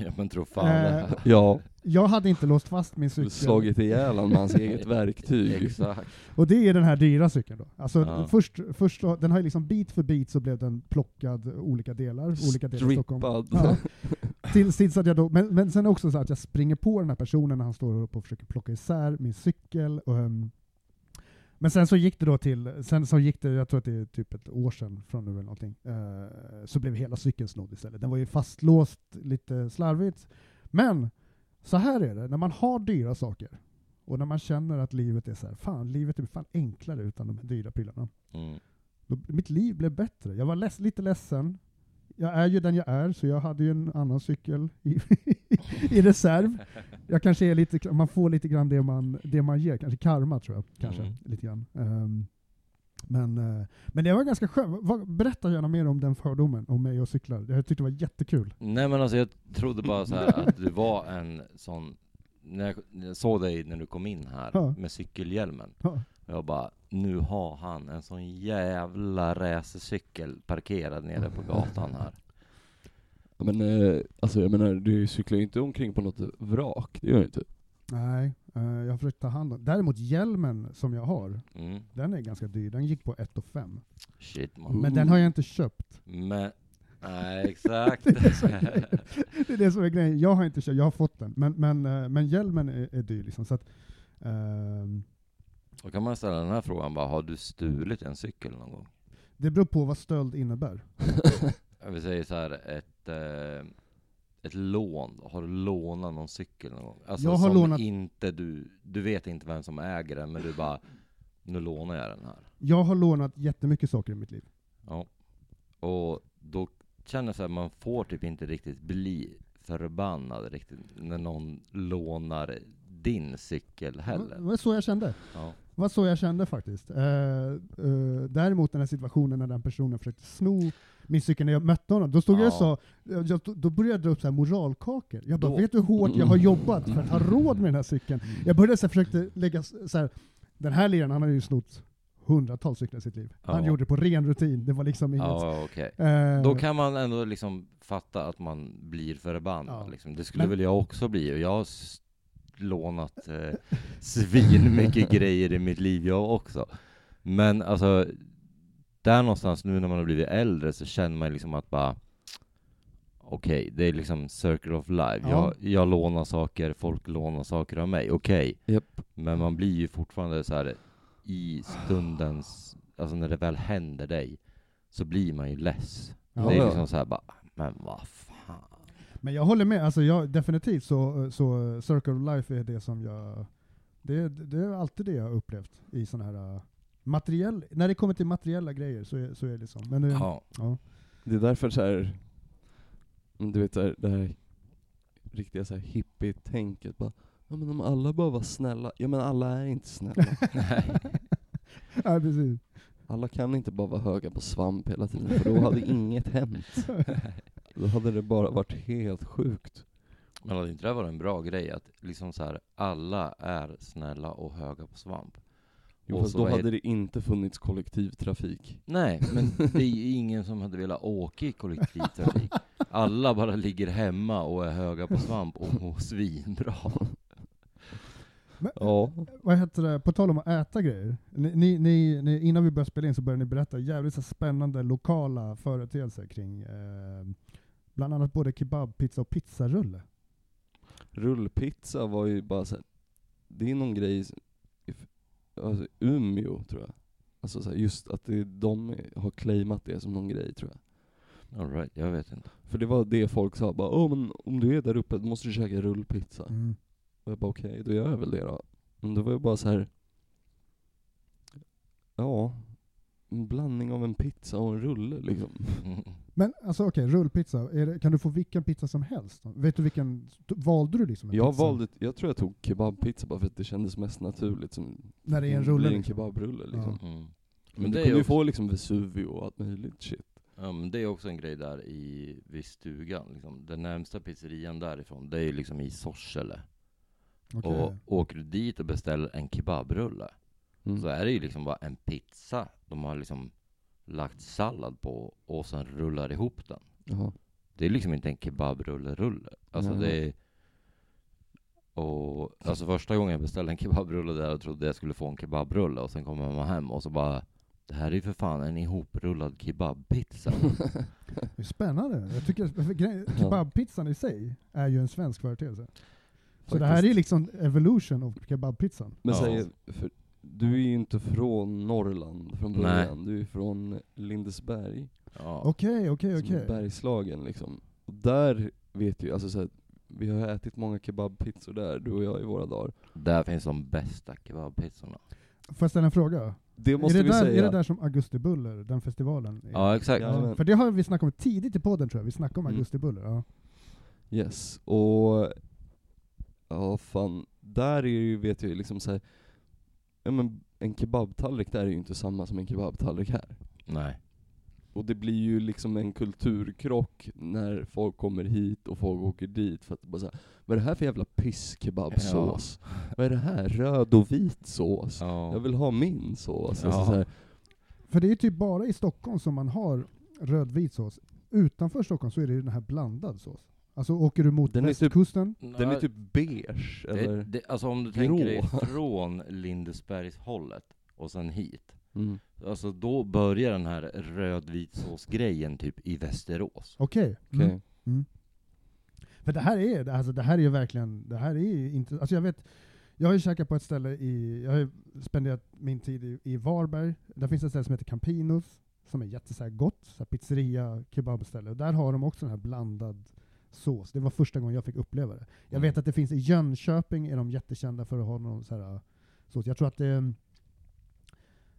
[SPEAKER 4] ja men tro fan
[SPEAKER 2] Eh.
[SPEAKER 3] Ja,
[SPEAKER 2] Jag hade inte låst fast min cykel.
[SPEAKER 3] slagit ihjäl honom med hans eget verktyg.
[SPEAKER 4] Exakt.
[SPEAKER 2] Och det är den här dyra cykeln då. Alltså
[SPEAKER 4] Ja.
[SPEAKER 2] först, först den har ju liksom bit för bit så blev den plockad olika delar, olika delar Stockholm.
[SPEAKER 3] Strippad.
[SPEAKER 2] Ja. Tills, tills att jag då, men, men sen också så att jag springer på den här personen när han står upp och försöker plocka isär min cykel. Och, ehm, men sen så gick det då till, sen så gick det, jag tror att det är typ ett år sedan från nu eller någonting, eh, så blev hela cykeln snodd istället. Den var ju fastlåst lite slarvigt. Men så här är det, när man har dyra saker och när man känner att livet är så här, fan livet är fan enklare utan de här dyra prylarna.
[SPEAKER 4] Mm.
[SPEAKER 2] Då, mitt liv blev bättre. Jag var leds, lite ledsen. Jag är ju den jag är, så jag hade ju en annan cykel i, (laughs) i reserv. Jag kanske är lite, man får lite grann det man, det man ger, kanske karma tror jag. Kanske,
[SPEAKER 4] Mm.
[SPEAKER 2] lite grann. Ehm, men, eh, men det var ganska skönt. Berätta gärna mer om den fördomen, om mig och cyklar. Jag tyckte det var jättekul.
[SPEAKER 4] Nej men alltså jag trodde bara så här att du var en sån, när jag, jag såg dig när du kom in här
[SPEAKER 2] Ja.
[SPEAKER 4] med cykelhjälmen,
[SPEAKER 2] Ja.
[SPEAKER 4] jag bara, nu har han en sån jävla racercykel parkerad nere på gatan här.
[SPEAKER 3] Men eh, alltså jag menar, du cyklar ju inte omkring på något vrak, det gör du inte.
[SPEAKER 2] Nej, eh, jag har försökt ta hand om Däremot hjälmen som jag har,
[SPEAKER 4] Mm.
[SPEAKER 2] den är ganska dyr. Den gick på 1 och 5.
[SPEAKER 4] Shit man.
[SPEAKER 2] Men den har jag inte köpt.
[SPEAKER 4] Men, nej (laughs) exakt.
[SPEAKER 2] Det är, så, det är det som är grejen. Jag har inte köpt, jag har fått den. Men, men, eh, men hjälmen är, är dyr liksom. Så att, ehm,
[SPEAKER 4] Då kan man ställa den här frågan bara, har du stulit en cykel någon gång?
[SPEAKER 2] det beror på vad stöld innebär. (laughs)
[SPEAKER 4] Vill säga så här, ett, eh, ett lån, har du lånat någon cykel någon gång? Alltså
[SPEAKER 2] Jag har
[SPEAKER 4] som
[SPEAKER 2] lånat-
[SPEAKER 4] inte du, du vet inte vem som äger den, men du bara, nu lånar jag den här.
[SPEAKER 2] Jag har lånat jättemycket saker i mitt liv.
[SPEAKER 4] Ja. Och då känner jag så här, man får typ inte riktigt bli förbannad riktigt när någon lånar din cykel
[SPEAKER 2] Det
[SPEAKER 4] heller.
[SPEAKER 2] var så jag kände.
[SPEAKER 4] Ja.
[SPEAKER 2] Var så jag kände faktiskt. Eh, eh, däremot den här situationen när den personen försökte sno min cykel när jag mötte honom, då stod jag och sa, jag, då började jag dra upp så här moralkakor. Jag bara,
[SPEAKER 4] Då- Mm.
[SPEAKER 2] vet du hur hårt jag har jobbat för att ha råd med den här cykeln? Jag började så här, försökte lägga så här, den här liraren han har ju snott hundratals cyklar i sitt liv. Han
[SPEAKER 4] Ja.
[SPEAKER 2] gjorde det på ren rutin, det var liksom inget...
[SPEAKER 4] Ja, okej.
[SPEAKER 2] Eh,
[SPEAKER 4] Då kan man ändå liksom fatta att man blir förbannad.
[SPEAKER 2] Ja.
[SPEAKER 4] Liksom. Det skulle
[SPEAKER 2] Men-
[SPEAKER 4] väl jag också bli. Jag har s- lånat eh, svin mycket (laughs) grejer i mitt liv jag också. Men alltså, där någonstans nu när man har blivit äldre så känner man liksom att bara Okej, det är liksom circle of life.
[SPEAKER 2] Ja.
[SPEAKER 4] Jag, jag lånar saker, folk lånar saker av mig. Okej,
[SPEAKER 3] Japp.
[SPEAKER 4] men man blir ju fortfarande så här i stundens, alltså när det väl händer dig, så blir man ju less.
[SPEAKER 2] Ja,
[SPEAKER 4] det är
[SPEAKER 3] ja.
[SPEAKER 4] liksom så här bara, men vad.
[SPEAKER 2] Men jag håller med, alltså jag, definitivt så, så Circle of Life är det som jag... Det, det är alltid det jag har upplevt i sådana här uh, materiell... När det kommer till materiella grejer så är, så är det så. Men, eh,
[SPEAKER 4] Ja,
[SPEAKER 2] ja.
[SPEAKER 3] Det är därför så här, mm, du vet det här riktiga så här hippie-tänket bara, ja men om alla bara var snälla, ja men alla är inte snälla. (laughs)
[SPEAKER 4] nej.
[SPEAKER 2] ja, precis.
[SPEAKER 3] Alla kan inte bara vara höga på svamp hela tiden, för då hade inget hänt. (laughs) Då hade det bara varit helt sjukt.
[SPEAKER 4] Men hade inte det varit en bra grej att liksom så här, alla är snälla och höga på svamp?
[SPEAKER 3] Jo,
[SPEAKER 4] Och
[SPEAKER 3] fast
[SPEAKER 4] så
[SPEAKER 3] då hade det inte funnits kollektivtrafik.
[SPEAKER 4] Nej, men det är (laughs) ju ingen som hade velat åka i kollektivtrafik. Alla bara ligger hemma och är höga på svamp och mår svinbra.
[SPEAKER 3] Ja.
[SPEAKER 2] Vad heter det, på tal om att äta grejer. Ni, ni, ni, innan vi började spela in så började ni berätta jävligt så spännande lokala företeelser kring eh, bland annat både kebabpizza och pizzarulle.
[SPEAKER 3] Rullpizza var ju bara så här, det är någon grej, alltså Umeå tror jag. Alltså så här, just att det, de har claimat det som någon grej tror jag.
[SPEAKER 4] All right, jag vet inte.
[SPEAKER 3] För det var det folk sa, bara Åh, men om du är där uppe då måste du käka rullpizza.
[SPEAKER 2] Mm.
[SPEAKER 3] Och jag bara okej, då gör jag väl det då. Men det var ju bara så här. ja, en blandning av en pizza och en rulle liksom. (laughs)
[SPEAKER 2] Men alltså okej, rullpizza, är det, kan du få vilken pizza som helst? Vet du vilken, valde du liksom en
[SPEAKER 3] Jag
[SPEAKER 2] pizza?
[SPEAKER 3] valde, jag tror jag tog kebabpizza bara för att det kändes mest naturligt som
[SPEAKER 2] När det är en
[SPEAKER 3] blir
[SPEAKER 2] rulle
[SPEAKER 3] en
[SPEAKER 2] liksom.
[SPEAKER 3] kebabrulle liksom.
[SPEAKER 4] Mm.
[SPEAKER 3] Men,
[SPEAKER 4] Men
[SPEAKER 3] du kunde ju få liksom Vesuvio och allt möjligt shit.
[SPEAKER 4] Ja men det är också en grej där i, vid stugan liksom. Den närmsta pizzerian därifrån, det är ju liksom i Sorsele.
[SPEAKER 2] Okej.
[SPEAKER 4] Och åker du dit och beställer en kebabrulle,
[SPEAKER 3] Mm.
[SPEAKER 4] så är det ju liksom bara en pizza. De har liksom lagt sallad på och sen rullar ihop den.
[SPEAKER 3] Jaha.
[SPEAKER 4] Det är liksom inte en kebabrulle-rulle. Alltså
[SPEAKER 3] Nej.
[SPEAKER 4] det är... Och alltså första gången jag beställde en kebabrulle där och trodde jag skulle få en kebabrulle och sen kommer man hem och så bara Det här är ju för fan en ihoprullad kebabpizza. (laughs)
[SPEAKER 2] Det är spännande. Jag tycker kebabpizzan i sig är ju en svensk företeelse. Så det här är
[SPEAKER 3] Faktiskt.
[SPEAKER 2] ju liksom evolution av kebabpizzan.
[SPEAKER 3] Men
[SPEAKER 4] Ja.
[SPEAKER 3] säg, för du är ju inte från Norrland från
[SPEAKER 4] Nej.
[SPEAKER 3] början, du är från Lindesberg.
[SPEAKER 4] Ja.
[SPEAKER 2] Okej, okej,
[SPEAKER 3] som är
[SPEAKER 2] okej.
[SPEAKER 3] Bergslagen liksom. Och där vet ju, alltså så här, vi har ätit många kebabpizzor där, du och jag i våra dagar.
[SPEAKER 4] Där finns de bästa kebabpizzorna.
[SPEAKER 2] Får jag ställa en fråga?
[SPEAKER 3] Det
[SPEAKER 2] Är
[SPEAKER 3] måste
[SPEAKER 2] det,
[SPEAKER 3] vi
[SPEAKER 2] där,
[SPEAKER 3] säga.
[SPEAKER 2] är det där som Augusti Buller, den festivalen? är?
[SPEAKER 4] Ja exakt.
[SPEAKER 3] Ja.
[SPEAKER 2] För det har vi snackat om tidigt i podden tror jag, vi snackade om
[SPEAKER 3] Mm.
[SPEAKER 2] Augusti Buller. Ja.
[SPEAKER 3] Yes, och ja fan, där är ju, vet jag ju liksom såhär, ja men en kebabtallrik där är ju inte samma som en kebabtallrik här.
[SPEAKER 4] Nej.
[SPEAKER 3] Och det blir ju liksom en kulturkrock när folk kommer hit och folk åker dit för att bara säga vad är det här för jävla pisskebabsås? (laughs) Vad är det här? Röd och vit sås?
[SPEAKER 4] Ja.
[SPEAKER 3] Jag vill ha min sås.
[SPEAKER 4] Ja.
[SPEAKER 3] Alltså så här,
[SPEAKER 2] För det är ju typ bara i Stockholm som man har rödvit sås. Utanför Stockholm så är det ju den här blandad sås. Alltså åker du mot
[SPEAKER 3] Den är typ-
[SPEAKER 2] västkusten,
[SPEAKER 3] den är typ beige,
[SPEAKER 4] det,
[SPEAKER 3] eller?
[SPEAKER 4] det, Alltså om du
[SPEAKER 3] grå.
[SPEAKER 4] tänker dig (laughs) från Lindesbergshållet och sen hit.
[SPEAKER 3] Mm.
[SPEAKER 4] Alltså då börjar den här rödvitsåsgrejen typ i Västerås.
[SPEAKER 2] okej.
[SPEAKER 3] Okej.
[SPEAKER 2] Mm. Mm. För det här är, alltså det här är ju verkligen, det här är ju inte, alltså jag vet, jag har ju käkat på ett ställe i, jag har ju spenderat min tid i, i Varberg, där finns ett ställe som heter Campinos, som är jätte så här gott, så här pizzeria, kebabställe, och där har de också den här blandad sås. Det var första gången jag fick uppleva det. Jag
[SPEAKER 4] Mm.
[SPEAKER 2] vet att det finns i Jönköping, är de jättekända för att ha någon så här sås. Jag tror att det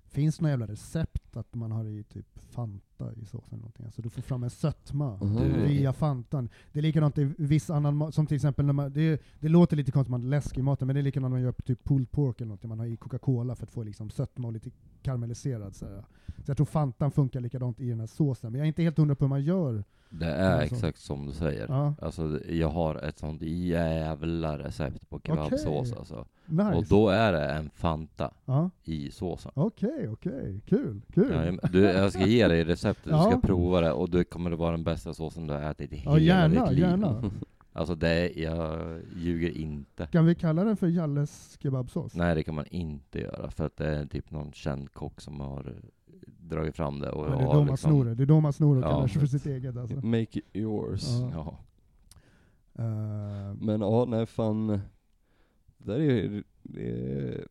[SPEAKER 2] finns några jävla recept att man har i typ Fanta Fanta i såsen. någonting. Alltså du får fram en sötma
[SPEAKER 3] Mhm.
[SPEAKER 4] Du-
[SPEAKER 2] via Fantan. Det är likadant i viss annan mat, som till exempel när man, det, det låter lite konstigt man läsk i maten, men det är likadant när man gör typ pulled pork eller någonting, man har i Coca-Cola för att få liksom sötma och lite karamelliserad. Så, här. så jag tror Fantan funkar likadant i den här såsen, men jag är inte helt hundra på hur man gör.
[SPEAKER 4] Det är
[SPEAKER 2] Alltså.
[SPEAKER 4] exakt som du säger.
[SPEAKER 2] Ja,
[SPEAKER 4] Alltså jag har ett sånt jävla recept på kebabsås
[SPEAKER 2] Okej.
[SPEAKER 4] alltså.
[SPEAKER 2] nice.
[SPEAKER 4] Och då är det en Fanta
[SPEAKER 2] ja.
[SPEAKER 4] i såsen.
[SPEAKER 2] Okej, okej, kul, kul.
[SPEAKER 4] Ja, du, jag ska ge dig receptet, du ska prova det och det kommer att vara den bästa såsen du har ätit i
[SPEAKER 2] Ja,
[SPEAKER 4] hela
[SPEAKER 2] gärna,
[SPEAKER 4] ditt liv.
[SPEAKER 2] gärna. (laughs)
[SPEAKER 4] Alltså det, jag ljuger inte.
[SPEAKER 2] Kan vi kalla den för Jalles kebabsås?
[SPEAKER 4] Nej det kan man inte göra för att det är typ någon känd kock som har dragit fram det och
[SPEAKER 2] det är
[SPEAKER 4] har
[SPEAKER 2] då man
[SPEAKER 4] liksom-
[SPEAKER 2] snor det. Det är då man snor och
[SPEAKER 4] Ja,
[SPEAKER 2] kallar för sitt eget alltså.
[SPEAKER 3] Make it yours.
[SPEAKER 2] Ja.
[SPEAKER 4] Ja.
[SPEAKER 2] Eh,
[SPEAKER 3] Men ja, nej fan. Det där är, det är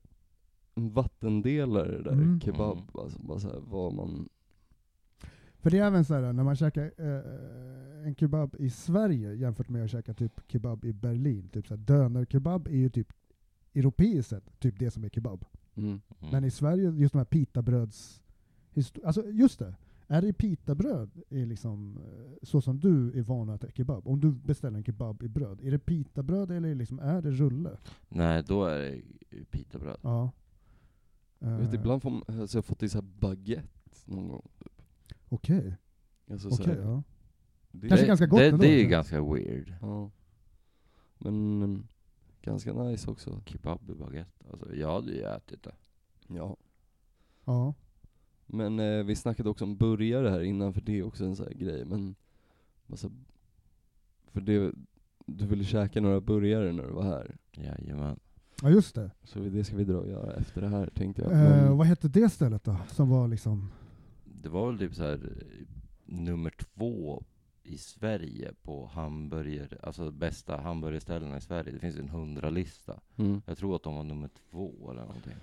[SPEAKER 3] en vattendelare det där,
[SPEAKER 2] Mm.
[SPEAKER 3] kebab.
[SPEAKER 4] Mm.
[SPEAKER 3] Alltså bara så här, vad man...
[SPEAKER 2] För det är även så här när man käkar eh, en kebab i Sverige jämfört med att käka typ kebab i Berlin. Typ så här, dönerkebab är ju typ europeiskt sett typ det som är kebab.
[SPEAKER 3] Mm.
[SPEAKER 4] Mm.
[SPEAKER 2] Men i Sverige, just de här pitabröds... Alltså just det. Är det pitabröd är liksom eh, så som du är van att äta kebab? Om du beställer en kebab i bröd, är det pitabröd eller liksom, är det rulle?
[SPEAKER 4] Nej då är det pitabröd.
[SPEAKER 2] Ja.
[SPEAKER 3] Jag vet,
[SPEAKER 2] Eh,
[SPEAKER 3] ibland får man, alltså jag har fått i så här baguette någon gång.
[SPEAKER 2] Okej,
[SPEAKER 3] Alltså så
[SPEAKER 2] okej.
[SPEAKER 3] här,
[SPEAKER 2] ja.
[SPEAKER 3] det,
[SPEAKER 2] Kanske ganska gott
[SPEAKER 4] det,
[SPEAKER 2] ändå,
[SPEAKER 4] det är ju
[SPEAKER 2] eller?
[SPEAKER 4] ganska weird.
[SPEAKER 3] Ja. Men mm, ganska nice också.
[SPEAKER 4] Kebab i baguette. Alltså jag hade ju ätit det.
[SPEAKER 3] Ja.
[SPEAKER 2] ja.
[SPEAKER 3] Men eh, vi snackade också om burgare här innan, för det är också en sån här grej. Men, alltså, för det, du ville käka några burgare när du var här.
[SPEAKER 4] Jajamän.
[SPEAKER 2] Ja just det.
[SPEAKER 3] Så det ska vi dra och göra efter det här tänkte jag.
[SPEAKER 2] Eh,
[SPEAKER 3] Men,
[SPEAKER 2] vad hette det stället då? Som var liksom...
[SPEAKER 4] Det var väl typ så här eh, nummer två i Sverige på hamburgare, alltså bästa hamburgerställena i Sverige. Det finns en hundralista.
[SPEAKER 3] mm.
[SPEAKER 4] Jag tror att de var nummer två eller någonting.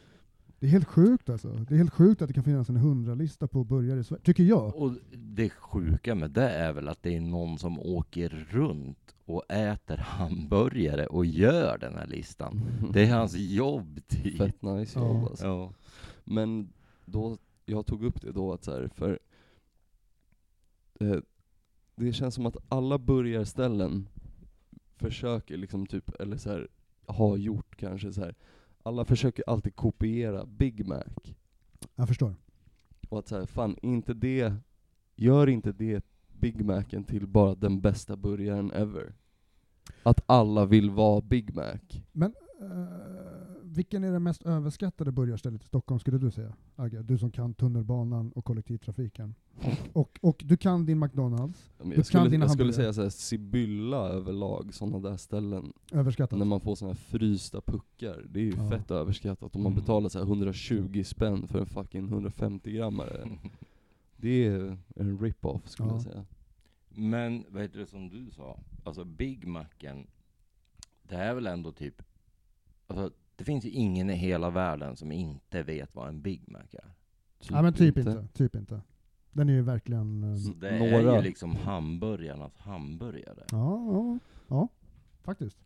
[SPEAKER 2] Det är helt sjukt alltså. Det är helt sjukt att det kan finnas en hundralista på burgare i Sverige. Tycker jag.
[SPEAKER 4] Och det sjuka med det är väl att det är någon som åker runt och äter hamburgare och gör den här listan. (laughs) Det är hans jobb typ.
[SPEAKER 3] Fett nice
[SPEAKER 2] Ja.
[SPEAKER 3] jobb alltså.
[SPEAKER 4] Ja.
[SPEAKER 3] Men då, jag tog upp det då att så här, för eh, det känns som att alla burgarställen försöker liksom typ, eller så här, har gjort kanske så här. alla försöker alltid kopiera Big Mac.
[SPEAKER 2] Jag förstår.
[SPEAKER 3] Och att så här, fan inte det, gör inte det Big Macen till bara den bästa burgaren ever. Att alla vill vara Big Mac.
[SPEAKER 2] Men eh, vilken är det mest överskattade burgarstället i Stockholm skulle du säga? Agge, du som kan tunnelbanan och kollektivtrafiken. Och, och du kan din McDonalds. Du
[SPEAKER 3] Jag skulle, jag skulle säga såhär Sibylla överlag, sådana där ställen.
[SPEAKER 2] Överskattat.
[SPEAKER 3] När man får såna här frysta puckar, det är ju
[SPEAKER 2] Ja.
[SPEAKER 3] fett överskattat. Om man
[SPEAKER 4] Mm.
[SPEAKER 3] betalar så här 120 spänn för en fucking 150 grammare. (laughs) Det är en rip-off skulle
[SPEAKER 2] Ja.
[SPEAKER 3] jag säga.
[SPEAKER 4] Men vad heter det som du sa? Alltså Big Macen, det är väl ändå typ, alltså det finns ju ingen i hela världen som inte vet vad en Big Mac är.
[SPEAKER 2] ja men typ inte. Typ inte. Den är ju verkligen... eh,
[SPEAKER 4] Så det är
[SPEAKER 3] Några.
[SPEAKER 4] ju liksom hamburgarnas hamburgare.
[SPEAKER 2] ja, ja, ja. Faktiskt.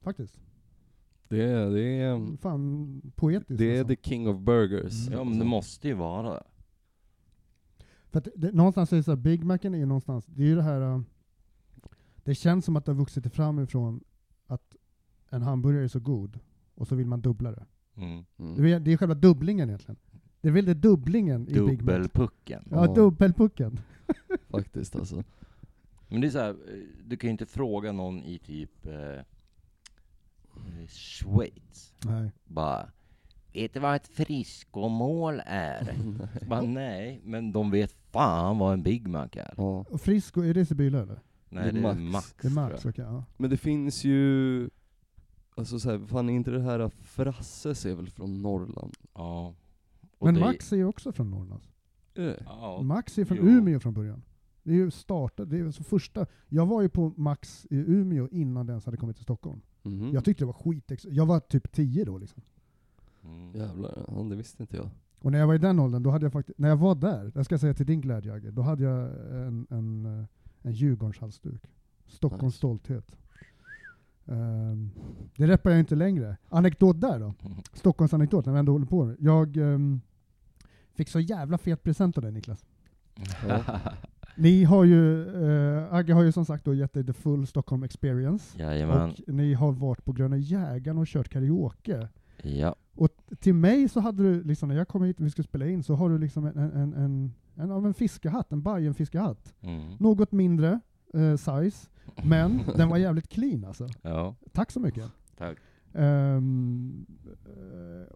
[SPEAKER 2] Faktiskt.
[SPEAKER 3] Det är, det är,
[SPEAKER 2] Fan poetiskt.
[SPEAKER 3] det är
[SPEAKER 2] alltså.
[SPEAKER 3] the king of burgers.
[SPEAKER 2] Mm.
[SPEAKER 4] Ja men det måste ju vara det.
[SPEAKER 2] För att det, någonstans är det så här, Big Macen är ju någonstans, det är ju det här, uh, det känns som att det har vuxit fram ifrån att en hamburgare är så god, och så vill man dubbla det.
[SPEAKER 4] Mm.
[SPEAKER 3] Mm.
[SPEAKER 2] Det är, det är själva dubblingen egentligen. Det är väl det dubblingen i Big Mac.
[SPEAKER 4] Dubbelpucken.
[SPEAKER 2] Ja, dubbelpucken. (laughs)
[SPEAKER 3] Faktiskt alltså.
[SPEAKER 4] Men det är så här, eh, du kan ju inte fråga någon i typ eh, eh, Schweiz.
[SPEAKER 2] Nej.
[SPEAKER 4] Bara, vet du vad ett friskomål är? (laughs) Bara, nej, men de vet fan vad en Big Mac är.
[SPEAKER 3] Ja.
[SPEAKER 2] Och Frisco, är det Sibylla eller?
[SPEAKER 4] Nej,
[SPEAKER 3] Det
[SPEAKER 4] det
[SPEAKER 3] är
[SPEAKER 4] är
[SPEAKER 3] Max.
[SPEAKER 4] Max.
[SPEAKER 2] Det är Max, okej. ja.
[SPEAKER 3] Men det finns ju, alltså så här, fan är inte det här Frasses är väl från Norrland?
[SPEAKER 4] Ja. Och
[SPEAKER 2] Men
[SPEAKER 4] det-
[SPEAKER 2] Max är ju också från Norrland.
[SPEAKER 3] Är det?
[SPEAKER 4] Ja,
[SPEAKER 2] Max är från
[SPEAKER 4] jo.
[SPEAKER 2] Umeå från början. Det är ju startat, det är så första, jag var ju på Max i Umeå innan den ens hade kommit till Stockholm.
[SPEAKER 3] Mhm.
[SPEAKER 2] Jag tyckte det var skit Jag var typ 10 då liksom.
[SPEAKER 4] Mm.
[SPEAKER 3] Jävlar, ja, det visste inte jag.
[SPEAKER 2] Och när jag var i den åldern, då hade jag faktiskt, när jag var där, jag ska säga till din glädje Agge, då hade jag en, en, eh, en Djurgårdshalsduk. Stockholms
[SPEAKER 3] Nice.
[SPEAKER 2] stolthet. Ehm, det reppar jag inte längre. Anekdot där då. (laughs) Stockholms anekdot när vi ändå håller på. Jag ehm, fick så jävla fet present av dig Niklas.
[SPEAKER 3] Ja. (laughs)
[SPEAKER 2] Ni har ju, eh, Agge har ju som sagt då gett dig the full Stockholm experience.
[SPEAKER 4] Jajamän.
[SPEAKER 2] Och ni har varit på Gröna Jägaren och kört karaoke.
[SPEAKER 4] Ja.
[SPEAKER 2] Och till mig så hade du, liksom, när jag kom hit och vi skulle spela in, så har du liksom en, en, en, en, en, av en fiskehatt, en Bajen fiskehatt.
[SPEAKER 4] Mm.
[SPEAKER 2] Något mindre eh, size, men den var jävligt clean alltså.
[SPEAKER 4] Ja,
[SPEAKER 2] Tack så mycket.
[SPEAKER 4] tack.
[SPEAKER 2] Eh,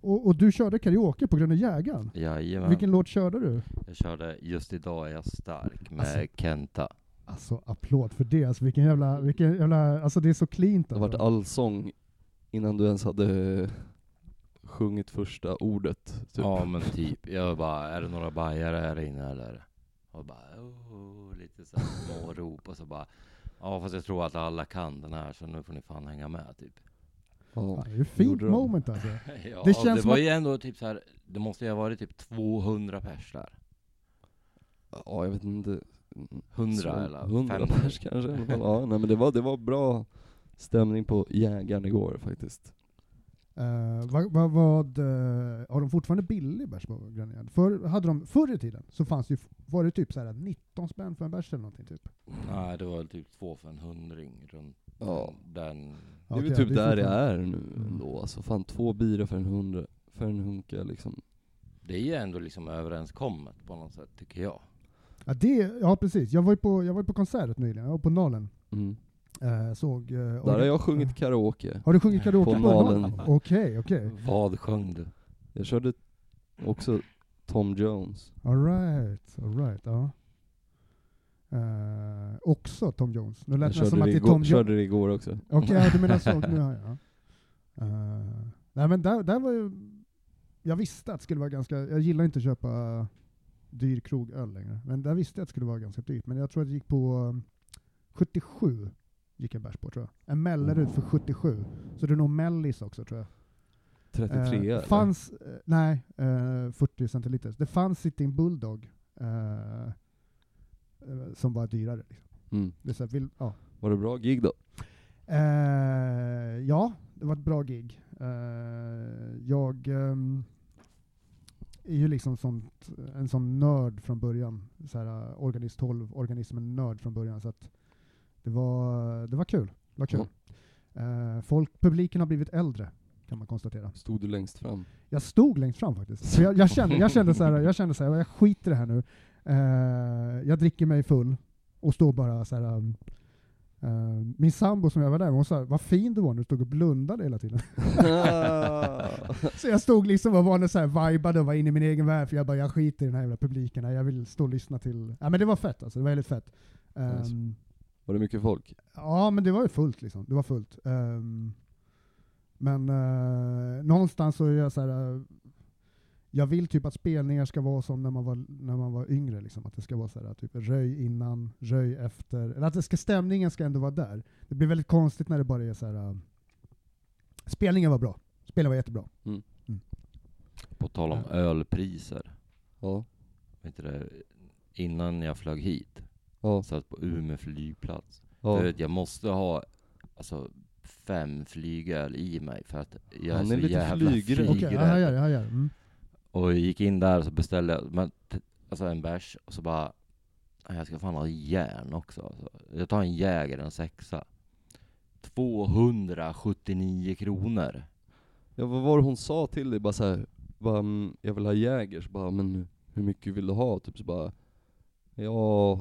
[SPEAKER 2] och, och du körde karaoke på Gröna Jägaren.
[SPEAKER 4] Jajamän.
[SPEAKER 2] Vilken låt körde du?
[SPEAKER 4] Jag körde Just idag är jag stark med
[SPEAKER 2] Alltså-
[SPEAKER 4] Kenta.
[SPEAKER 2] Alltså applåd för det, alltså, vilken jävla, vilken jävla, alltså det är så cleant
[SPEAKER 3] Det har varit
[SPEAKER 2] alltså.
[SPEAKER 3] allsång innan du ens hade sjungit första ordet. Typ.
[SPEAKER 4] Ja men typ, jag bara, är det några bajare här inne eller? Och bara, oh, lite så här små (laughs) rop och så bara, ja fast jag tror att alla kan den här så nu får ni fan hänga med typ.
[SPEAKER 3] Ja.
[SPEAKER 2] Ja, det är ett fint
[SPEAKER 3] Gjorde de.
[SPEAKER 2] moment alltså. (laughs)
[SPEAKER 4] Ja,
[SPEAKER 2] Det
[SPEAKER 4] det,
[SPEAKER 2] känns som
[SPEAKER 4] var
[SPEAKER 2] att-
[SPEAKER 4] ju ändå typ så här, det måste ju ha varit typ 200 pers där.
[SPEAKER 3] ja, jag vet inte.
[SPEAKER 4] 100
[SPEAKER 3] Så,
[SPEAKER 4] eller
[SPEAKER 3] 100
[SPEAKER 4] 500.
[SPEAKER 3] pers kanske. Ja, nej men det var, det var bra stämning på Jägaren igår faktiskt.
[SPEAKER 2] Uh, vad, vad, vad, eh, har de fortfarande billig bärs på Jägaren? Förr, hade de, förr i tiden så fanns det ju, var det typ så här 19 spänn för en bärs eller någonting typ.
[SPEAKER 4] Nej det var typ två för en hundring runt
[SPEAKER 3] Ja.
[SPEAKER 4] den.
[SPEAKER 3] Det är väl typ
[SPEAKER 2] det
[SPEAKER 3] där det är nu
[SPEAKER 2] Mm.
[SPEAKER 3] ändå. Alltså fan två bira för en hundra, för en hunka liksom.
[SPEAKER 4] Det är ju ändå liksom överenskommet på något sätt tycker jag.
[SPEAKER 2] Ja, det, ja precis, jag var ju på, jag var ju på konsertet nyligen, jag var på Nalen.
[SPEAKER 3] Mm.
[SPEAKER 2] Eh, såg, eh,
[SPEAKER 3] Där har jag sjungit karaoke.
[SPEAKER 2] Har du sjungit karaoke
[SPEAKER 3] På
[SPEAKER 2] på
[SPEAKER 3] Nalen.
[SPEAKER 2] Okej, okej.
[SPEAKER 4] Vad sjöng du?
[SPEAKER 3] Jag körde också Tom Jones.
[SPEAKER 2] Alright, alright, ja. Eh, också Tom Jones. Nu
[SPEAKER 3] Jag
[SPEAKER 2] lät det
[SPEAKER 3] körde,
[SPEAKER 2] som att
[SPEAKER 3] det
[SPEAKER 2] det är Tom Jones.
[SPEAKER 3] körde det igår också.
[SPEAKER 2] Okej, ja, du menar så. (laughs) Nu har jag. ja. Eh, nej men där, där var ju, jag visste att det skulle vara ganska, jag gillar inte att köpa dyr kroköl längre, men där visste jag att det skulle vara ganska dyrt. Men jag tror att det gick på um, 77, gick en bärs på tror jag. En Mellerud för 77. Så det är nog Mellis också tror jag.
[SPEAKER 3] 33
[SPEAKER 2] Eh,
[SPEAKER 3] eller?
[SPEAKER 2] fanns, eh, nej, eh, 40 centiliter. Det fanns Sitting Bulldog eh, eh, som var dyrare. Liksom.
[SPEAKER 3] Mm.
[SPEAKER 2] Det så här, vill, ja.
[SPEAKER 3] Var det bra gig då?
[SPEAKER 2] Eh, ja, det var ett bra gig. Eh, jag ehm, är ju liksom sånt, en sån nörd från början. Så här, Organist 12, organismen-nörd från början. Så att det, var, det var kul. Det var kul. Eh, folk, publiken har blivit äldre, kan man konstatera.
[SPEAKER 3] Stod du längst fram?
[SPEAKER 2] Jag stod längst fram faktiskt. Så jag, jag, kände, jag kände så här, jag kände så här, jag skiter i det här nu. Eh, jag dricker mig full och står bara så här. um, eh, min sambo som jag var där hon sa vad fin du var när du stod och blundade hela tiden. (laughs) så jag stod liksom och var så här vibade och var inne i min egen värld, för jag bara, jag skiter i den här jävla publiken, jag vill stå och lyssna till... Ja men det var fett alltså, det var väldigt fett.
[SPEAKER 3] Nice. Var det mycket folk?
[SPEAKER 2] Ja, men det var ju fullt liksom. Det var fullt. Ehm, men eh, någonstans så är jag så här. eh, jag vill typ att spelningar ska vara som när man var, när man var yngre, liksom. att det ska vara så här, typ röj innan, röj efter. Eller att det ska, stämningen ska ändå vara där. Det blir väldigt konstigt när det bara är så här. eh, spelningen var bra. Spelningen var jättebra.
[SPEAKER 4] På tal om
[SPEAKER 2] Ja.
[SPEAKER 4] ölpriser.
[SPEAKER 3] Ja.
[SPEAKER 4] Vet du det, innan jag flög hit,
[SPEAKER 3] Ja.
[SPEAKER 4] satt på Umeå flygplats.
[SPEAKER 3] ja.
[SPEAKER 4] För att jag måste ha alltså, fem flygöl i mig för att jag
[SPEAKER 3] Han
[SPEAKER 4] är så
[SPEAKER 3] är lite
[SPEAKER 4] jävla
[SPEAKER 3] flygrädd.
[SPEAKER 2] Okej,
[SPEAKER 4] flygrädd.
[SPEAKER 2] jag hajar, jag hajar. Mm.
[SPEAKER 4] Och jag gick in där och så beställde jag men, alltså en bärs och så bara "Nej, jag ska fan ha järn också. Alltså. Jag tar en Jäger, en sexa. 279 kronor.
[SPEAKER 3] ja, vad var det hon sa till dig? Bara såhär, bara, mm, jag vill ha Jägers, bara, men hur mycket vill du ha? Typ så bara, ja,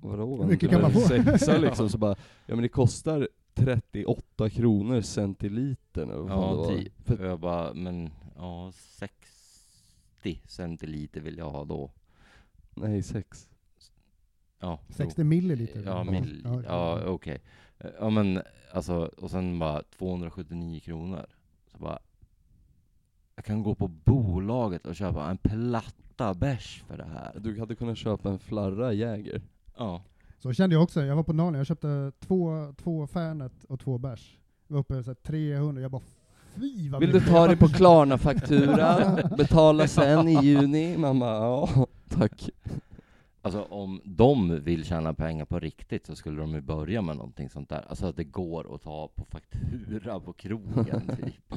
[SPEAKER 3] vadå?
[SPEAKER 2] Hur mycket kan man få?
[SPEAKER 3] Sexa liksom, (laughs) så bara, ja men det kostar 38 kronor centilitern
[SPEAKER 4] Ja, typ.
[SPEAKER 3] För,
[SPEAKER 4] jag bara, men ja, 60 centiliter vill jag ha då.
[SPEAKER 3] nej, sex.
[SPEAKER 4] Ja,
[SPEAKER 2] 60 milliliter.
[SPEAKER 4] Ja, mill,
[SPEAKER 2] Ja,
[SPEAKER 4] ja okej. Ja men alltså, och sen bara 279 kronor. Så bara, jag kan gå på bolaget och köpa en platta bärs för det här.
[SPEAKER 3] Du hade kunnat köpa en flarra Jäger.
[SPEAKER 4] Ja.
[SPEAKER 2] Så kände jag också. Jag var på Nalen, jag köpte två, två Fernet och två bärs. Jag var uppe så här 300, jag bara fy vad
[SPEAKER 3] Vill du ta det på Klarna-faktura? (laughs) Betala sen i juni? Mamma, ja, tack.
[SPEAKER 4] Alltså om de vill tjäna pengar på riktigt så skulle de ju börja med någonting sånt där. Alltså att det går att ta på faktura på krogen (laughs) typ.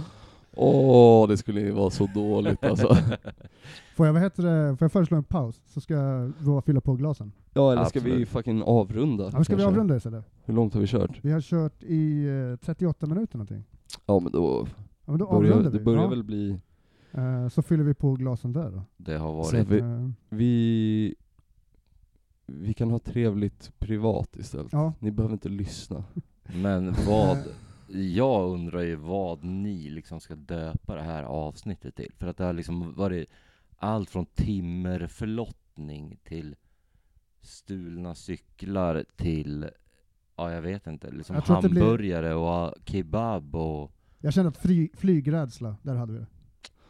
[SPEAKER 3] Åh, det skulle ju vara så dåligt alltså. (laughs)
[SPEAKER 2] Får jag, vad heter det, får jag föreslå en paus? Så ska jag våga fylla på glasen.
[SPEAKER 3] Ja, eller ska vi fucking avrunda?
[SPEAKER 2] Ja, men ska vi
[SPEAKER 3] kanske?
[SPEAKER 2] avrunda istället?
[SPEAKER 3] Hur långt har vi kört?
[SPEAKER 2] Vi har kört i eh, 38 minuter någonting.
[SPEAKER 3] Ja men då
[SPEAKER 2] Ja, men då
[SPEAKER 3] börjar,
[SPEAKER 2] avrundar vi.
[SPEAKER 3] det börjar
[SPEAKER 2] ja.
[SPEAKER 3] väl bli...
[SPEAKER 2] Eh, så fyller vi på glasen där då.
[SPEAKER 4] Det har varit
[SPEAKER 3] vi-
[SPEAKER 2] Eh,
[SPEAKER 3] Vi... Vi kan ha trevligt privat istället.
[SPEAKER 2] ja,
[SPEAKER 3] Ni behöver inte lyssna.
[SPEAKER 4] Men vad, (laughs) jag undrar ju vad ni liksom ska döpa det här avsnittet till. För att det har liksom varit allt från timmerförlottning till stulna cyklar till, ja jag vet inte, liksom
[SPEAKER 2] Jag det blir-
[SPEAKER 4] hamburgare och kebab och
[SPEAKER 2] jag känner att fly, flygrädsla, där hade vi det.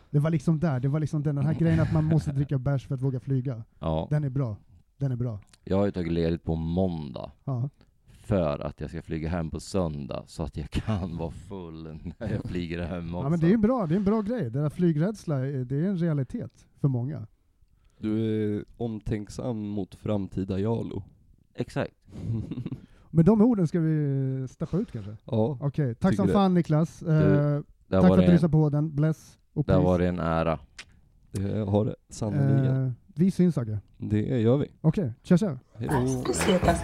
[SPEAKER 2] Det var liksom där, det var liksom den här grejen att man måste (laughs) dricka bärs för att våga flyga.
[SPEAKER 4] ja.
[SPEAKER 2] Den är bra. Den är bra.
[SPEAKER 4] Jag har ju tagit ledigt på måndag
[SPEAKER 2] Ja.
[SPEAKER 4] För att jag ska flyga hem på söndag så att jag kan vara full när jag flyger hem också.
[SPEAKER 2] ja men det är bra, det är en bra grej. Det där flygrädsla, eh, det är en realitet för många.
[SPEAKER 3] Du är omtänksam mot framtida Jalo.
[SPEAKER 4] Exakt. (laughs)
[SPEAKER 2] Med de orden ska vi steppa ut kanske?
[SPEAKER 3] ja,
[SPEAKER 2] Okej, tack
[SPEAKER 3] Tycker
[SPEAKER 2] som
[SPEAKER 3] det.
[SPEAKER 2] fan Niklas. Eh,
[SPEAKER 4] Det
[SPEAKER 2] tack för att du lyssnade på den. Bless och
[SPEAKER 4] det har varit en ära.
[SPEAKER 3] det har det sannerligen.
[SPEAKER 2] Eh, vi syns Agge.
[SPEAKER 3] Det gör vi.
[SPEAKER 2] Okej, tja tja.
[SPEAKER 3] Hejdå.
[SPEAKER 1] Bucetas